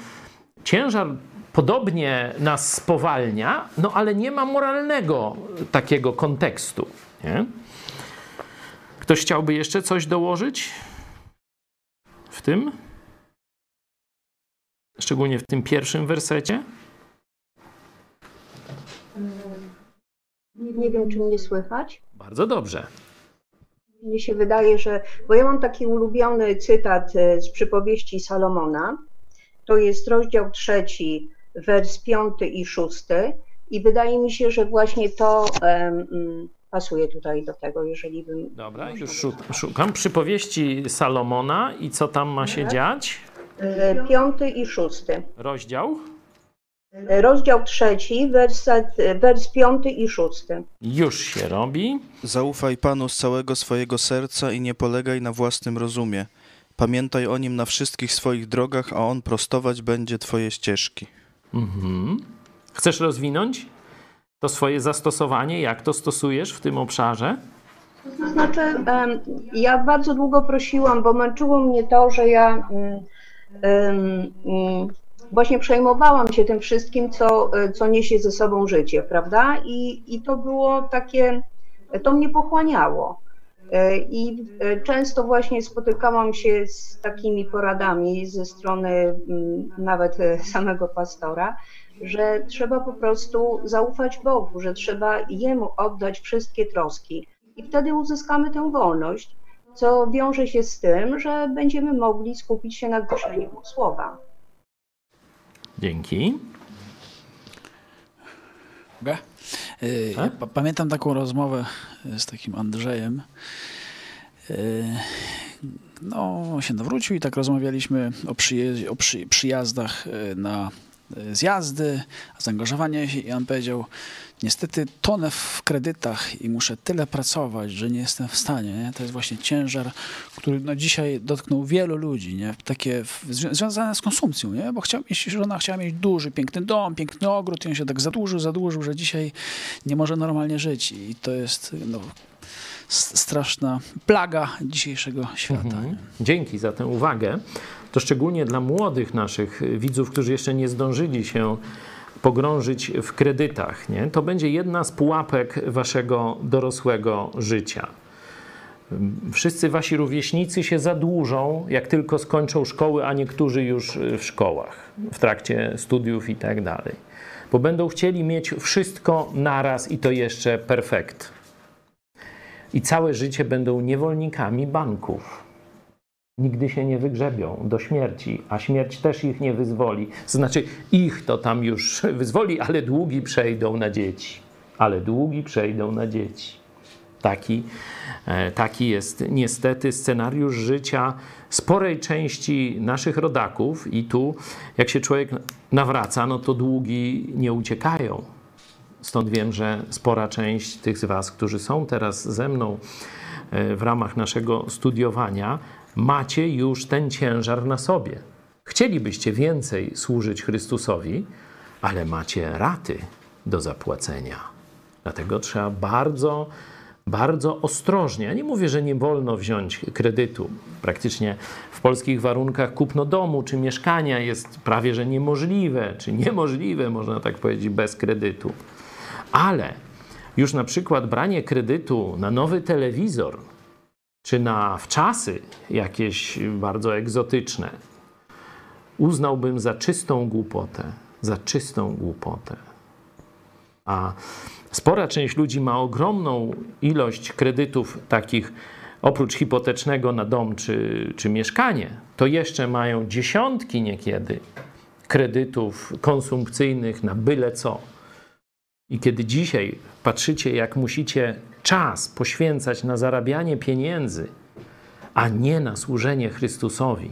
ciężar podobnie nas spowalnia, no ale nie ma moralnego takiego kontekstu. Nie? Ktoś chciałby jeszcze coś dołożyć w tym? Szczególnie w tym pierwszym wersecie? Nie wiem, czy mnie słychać. Bardzo dobrze. Mnie się wydaje, że, bo ja mam taki ulubiony cytat e, z przypowieści Salomona, to jest rozdział trzeci, wers piąty i szósty i wydaje mi się, że właśnie to um, pasuje tutaj do tego, jeżeli bym... Dobra, już szukam przypowieści Salomona i co tam ma się tak. dziać? E, piąty i szósty. Rozdział? Rozdział trzeci, werset, wers piąty i szósty. Już się robi. Zaufaj Panu z całego swojego serca i nie polegaj na własnym rozumie. Pamiętaj o Nim na wszystkich swoich drogach, a On prostować będzie Twoje ścieżki. Mhm. Chcesz rozwinąć to swoje zastosowanie? Jak to stosujesz w tym obszarze? To znaczy, ja bardzo długo prosiłam, bo męczyło mnie to, że ja mm, mm, właśnie przejmowałam się tym wszystkim, co, co niesie ze sobą życie, prawda? I, I to było takie, to mnie pochłaniało. E, I e, często właśnie spotykałam się z takimi poradami ze strony mm, nawet e, samego pastora, że trzeba po prostu zaufać Bogu, że trzeba Jemu oddać wszystkie troski. I wtedy uzyskamy tę wolność, co wiąże się z tym, że będziemy mogli skupić się na głoszeniu słowa. Dzięki. Ja pamiętam taką rozmowę z takim Andrzejem. No, on się nawrócił i tak rozmawialiśmy o, przyjeździe, o przy, przyjazdach na zjazdy, zaangażowanie się i on powiedział, niestety tonę w kredytach i muszę tyle pracować, że nie jestem w stanie. Nie? To jest właśnie ciężar, który no, dzisiaj dotknął wielu ludzi, nie? Takie związane z konsumpcją, nie? bo chciał mieć, żona chciała mieć duży, piękny dom, piękny ogród i on się tak zadłużył, zadłużył, że dzisiaj nie może normalnie żyć i to jest no, straszna plaga dzisiejszego świata. Mhm. Dzięki za tę uwagę. To szczególnie dla młodych naszych widzów, którzy jeszcze nie zdążyli się pogrążyć w kredytach. Nie? To będzie jedna z pułapek waszego dorosłego życia. Wszyscy wasi rówieśnicy się zadłużą, jak tylko skończą szkoły, a niektórzy już w szkołach, w trakcie studiów i tak dalej. Bo będą chcieli mieć wszystko naraz i to jeszcze perfekt. I całe życie będą niewolnikami banków nigdy się nie wygrzebią do śmierci, a śmierć też ich nie wyzwoli. Znaczy, ich to tam już <laughs> wyzwoli, ale długi przejdą na dzieci. Ale długi przejdą na dzieci. Taki, e, taki jest niestety scenariusz życia sporej części naszych rodaków, i tu, jak się człowiek nawraca, no to długi nie uciekają. Stąd wiem, że spora część tych z Was, którzy są teraz ze mną e, w ramach naszego studiowania, macie już ten ciężar na sobie. Chcielibyście więcej służyć Chrystusowi, ale macie raty do zapłacenia. Dlatego trzeba bardzo, bardzo ostrożnie. Ja nie mówię, że nie wolno wziąć kredytu. Praktycznie w polskich warunkach kupno domu czy mieszkania jest prawie że niemożliwe, czy niemożliwe, można tak powiedzieć, bez kredytu. Ale już na przykład branie kredytu na nowy telewizor czy na wczasy jakieś bardzo egzotyczne, uznałbym za czystą głupotę. Za czystą głupotę. A spora część ludzi ma ogromną ilość kredytów takich, oprócz hipotecznego na dom czy, czy mieszkanie, to jeszcze mają dziesiątki niekiedy kredytów konsumpcyjnych na byle co. I kiedy dzisiaj patrzycie, jak musicie czas poświęcać na zarabianie pieniędzy, a nie na służenie Chrystusowi,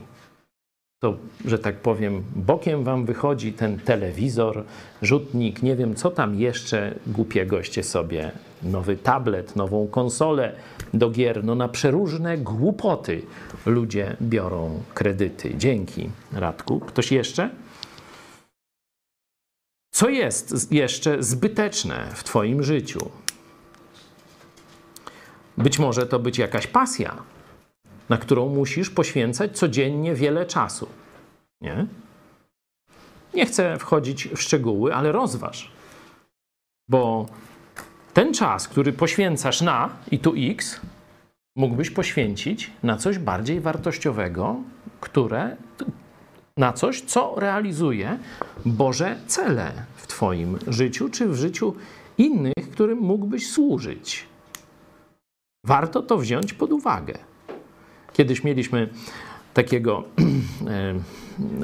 to, że tak powiem, bokiem wam wychodzi ten telewizor, rzutnik, nie wiem, co tam jeszcze głupiegoście sobie, nowy tablet, nową konsolę do gier. No na przeróżne głupoty ludzie biorą kredyty. Dzięki, Radku. Ktoś jeszcze? Co jest jeszcze zbyteczne w Twoim życiu? Być może to być jakaś pasja, na którą musisz poświęcać codziennie wiele czasu. Nie? Nie chcę wchodzić w szczegóły, ale rozważ. Bo ten czas, który poświęcasz na i tu X, mógłbyś poświęcić na coś bardziej wartościowego, które na coś, co realizuje Boże cele w Twoim życiu czy w życiu innych, którym mógłbyś służyć. Warto to wziąć pod uwagę. Kiedyś mieliśmy takiego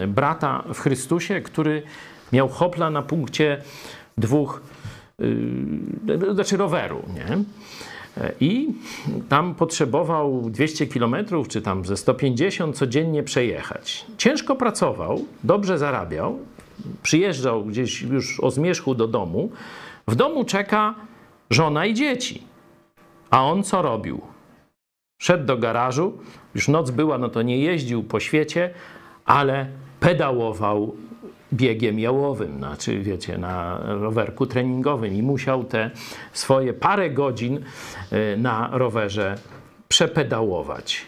e, brata w Chrystusie, który miał hopla na punkcie dwóch, yy, znaczy roweru, nie? I tam potrzebował 200 kilometrów, czy tam ze 150 codziennie przejechać. Ciężko pracował, dobrze zarabiał, przyjeżdżał gdzieś już o zmierzchu do domu. W domu czeka żona i dzieci. A on co robił? Szedł do garażu, już noc była, no to nie jeździł po świecie, ale pedałował biegiem jałowym, znaczy wiecie, na rowerku treningowym i musiał te swoje parę godzin y, na rowerze przepedałować.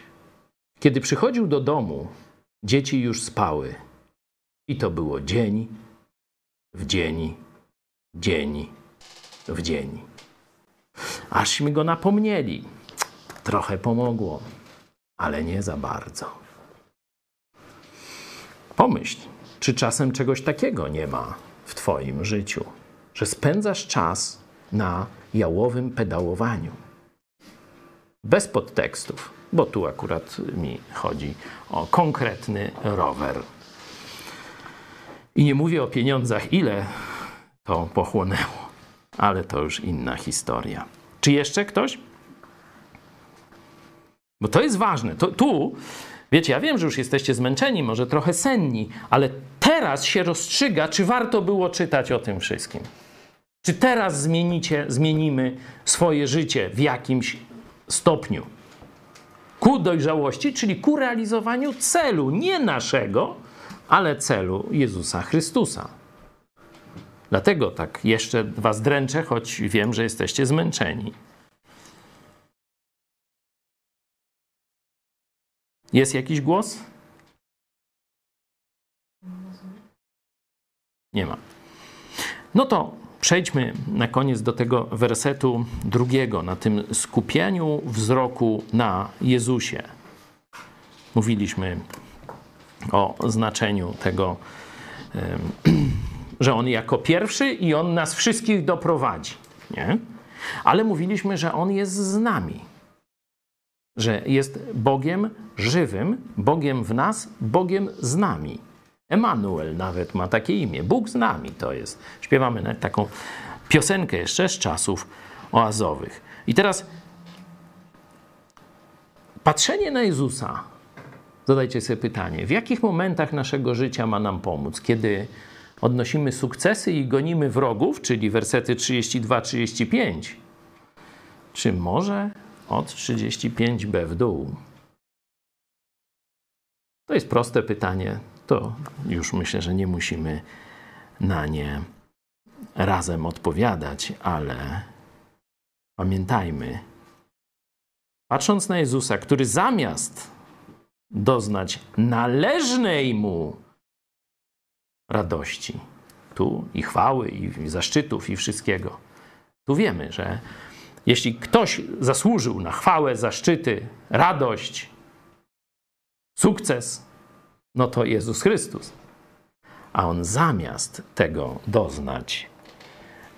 Kiedy przychodził do domu, dzieci już spały. I to było dzień w dzień, dzień w dzień. Ażśmy go napomnieli. Trochę pomogło, ale nie za bardzo. Pomyśl, czy czasem czegoś takiego nie ma w Twoim życiu, że spędzasz czas na jałowym pedałowaniu? Bez podtekstów, bo tu akurat mi chodzi o konkretny rower. I nie mówię o pieniądzach, ile to pochłonęło, ale to już inna historia. Czy jeszcze ktoś? Bo to jest ważne. To, tu Wiecie, ja wiem, że już jesteście zmęczeni, może trochę senni, ale teraz się rozstrzyga, czy warto było czytać o tym wszystkim. Czy teraz zmienicie, zmienimy swoje życie w jakimś stopniu ku dojrzałości, czyli ku realizowaniu celu, nie naszego, ale celu Jezusa Chrystusa. Dlatego tak jeszcze was dręczę, choć wiem, że jesteście zmęczeni. Jest jakiś głos? Nie ma. No to przejdźmy na koniec do tego wersetu drugiego, na tym skupieniu wzroku na Jezusie. Mówiliśmy o znaczeniu tego, <clears throat> że On jako pierwszy i On nas wszystkich doprowadzi. Nie? Ale mówiliśmy, że On jest z nami że jest Bogiem żywym, Bogiem w nas, Bogiem z nami. Emanuel nawet ma takie imię. Bóg z nami to jest. Śpiewamy nawet taką piosenkę jeszcze z czasów oazowych. I teraz patrzenie na Jezusa. Zadajcie sobie pytanie, w jakich momentach naszego życia ma nam pomóc? Kiedy odnosimy sukcesy i gonimy wrogów, czyli wersety 32-35? Czy może od 35b w dół? To jest proste pytanie. To już myślę, że nie musimy na nie razem odpowiadać, ale pamiętajmy, patrząc na Jezusa, który zamiast doznać należnej mu radości, tu i chwały, i zaszczytów, i wszystkiego, tu wiemy, że jeśli ktoś zasłużył na chwałę, zaszczyty, radość, sukces, no to Jezus Chrystus. A on zamiast tego doznać,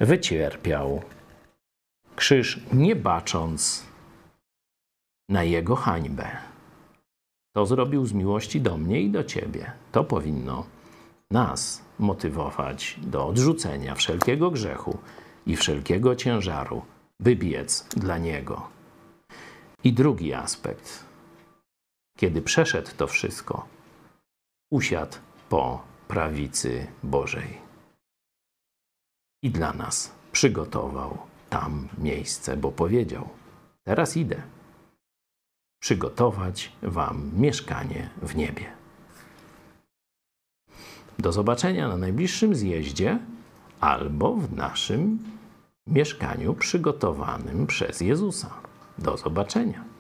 wycierpiał krzyż, nie bacząc na jego hańbę. To zrobił z miłości do mnie i do ciebie. To powinno nas motywować do odrzucenia wszelkiego grzechu i wszelkiego ciężaru by biec dla Niego. I drugi aspekt. Kiedy przeszedł to wszystko, usiadł po prawicy Bożej. I dla nas przygotował tam miejsce, bo powiedział: Teraz idę przygotować Wam mieszkanie w niebie. Do zobaczenia na najbliższym zjeździe albo w naszym mieszkaniu przygotowanym przez Jezusa. Do zobaczenia.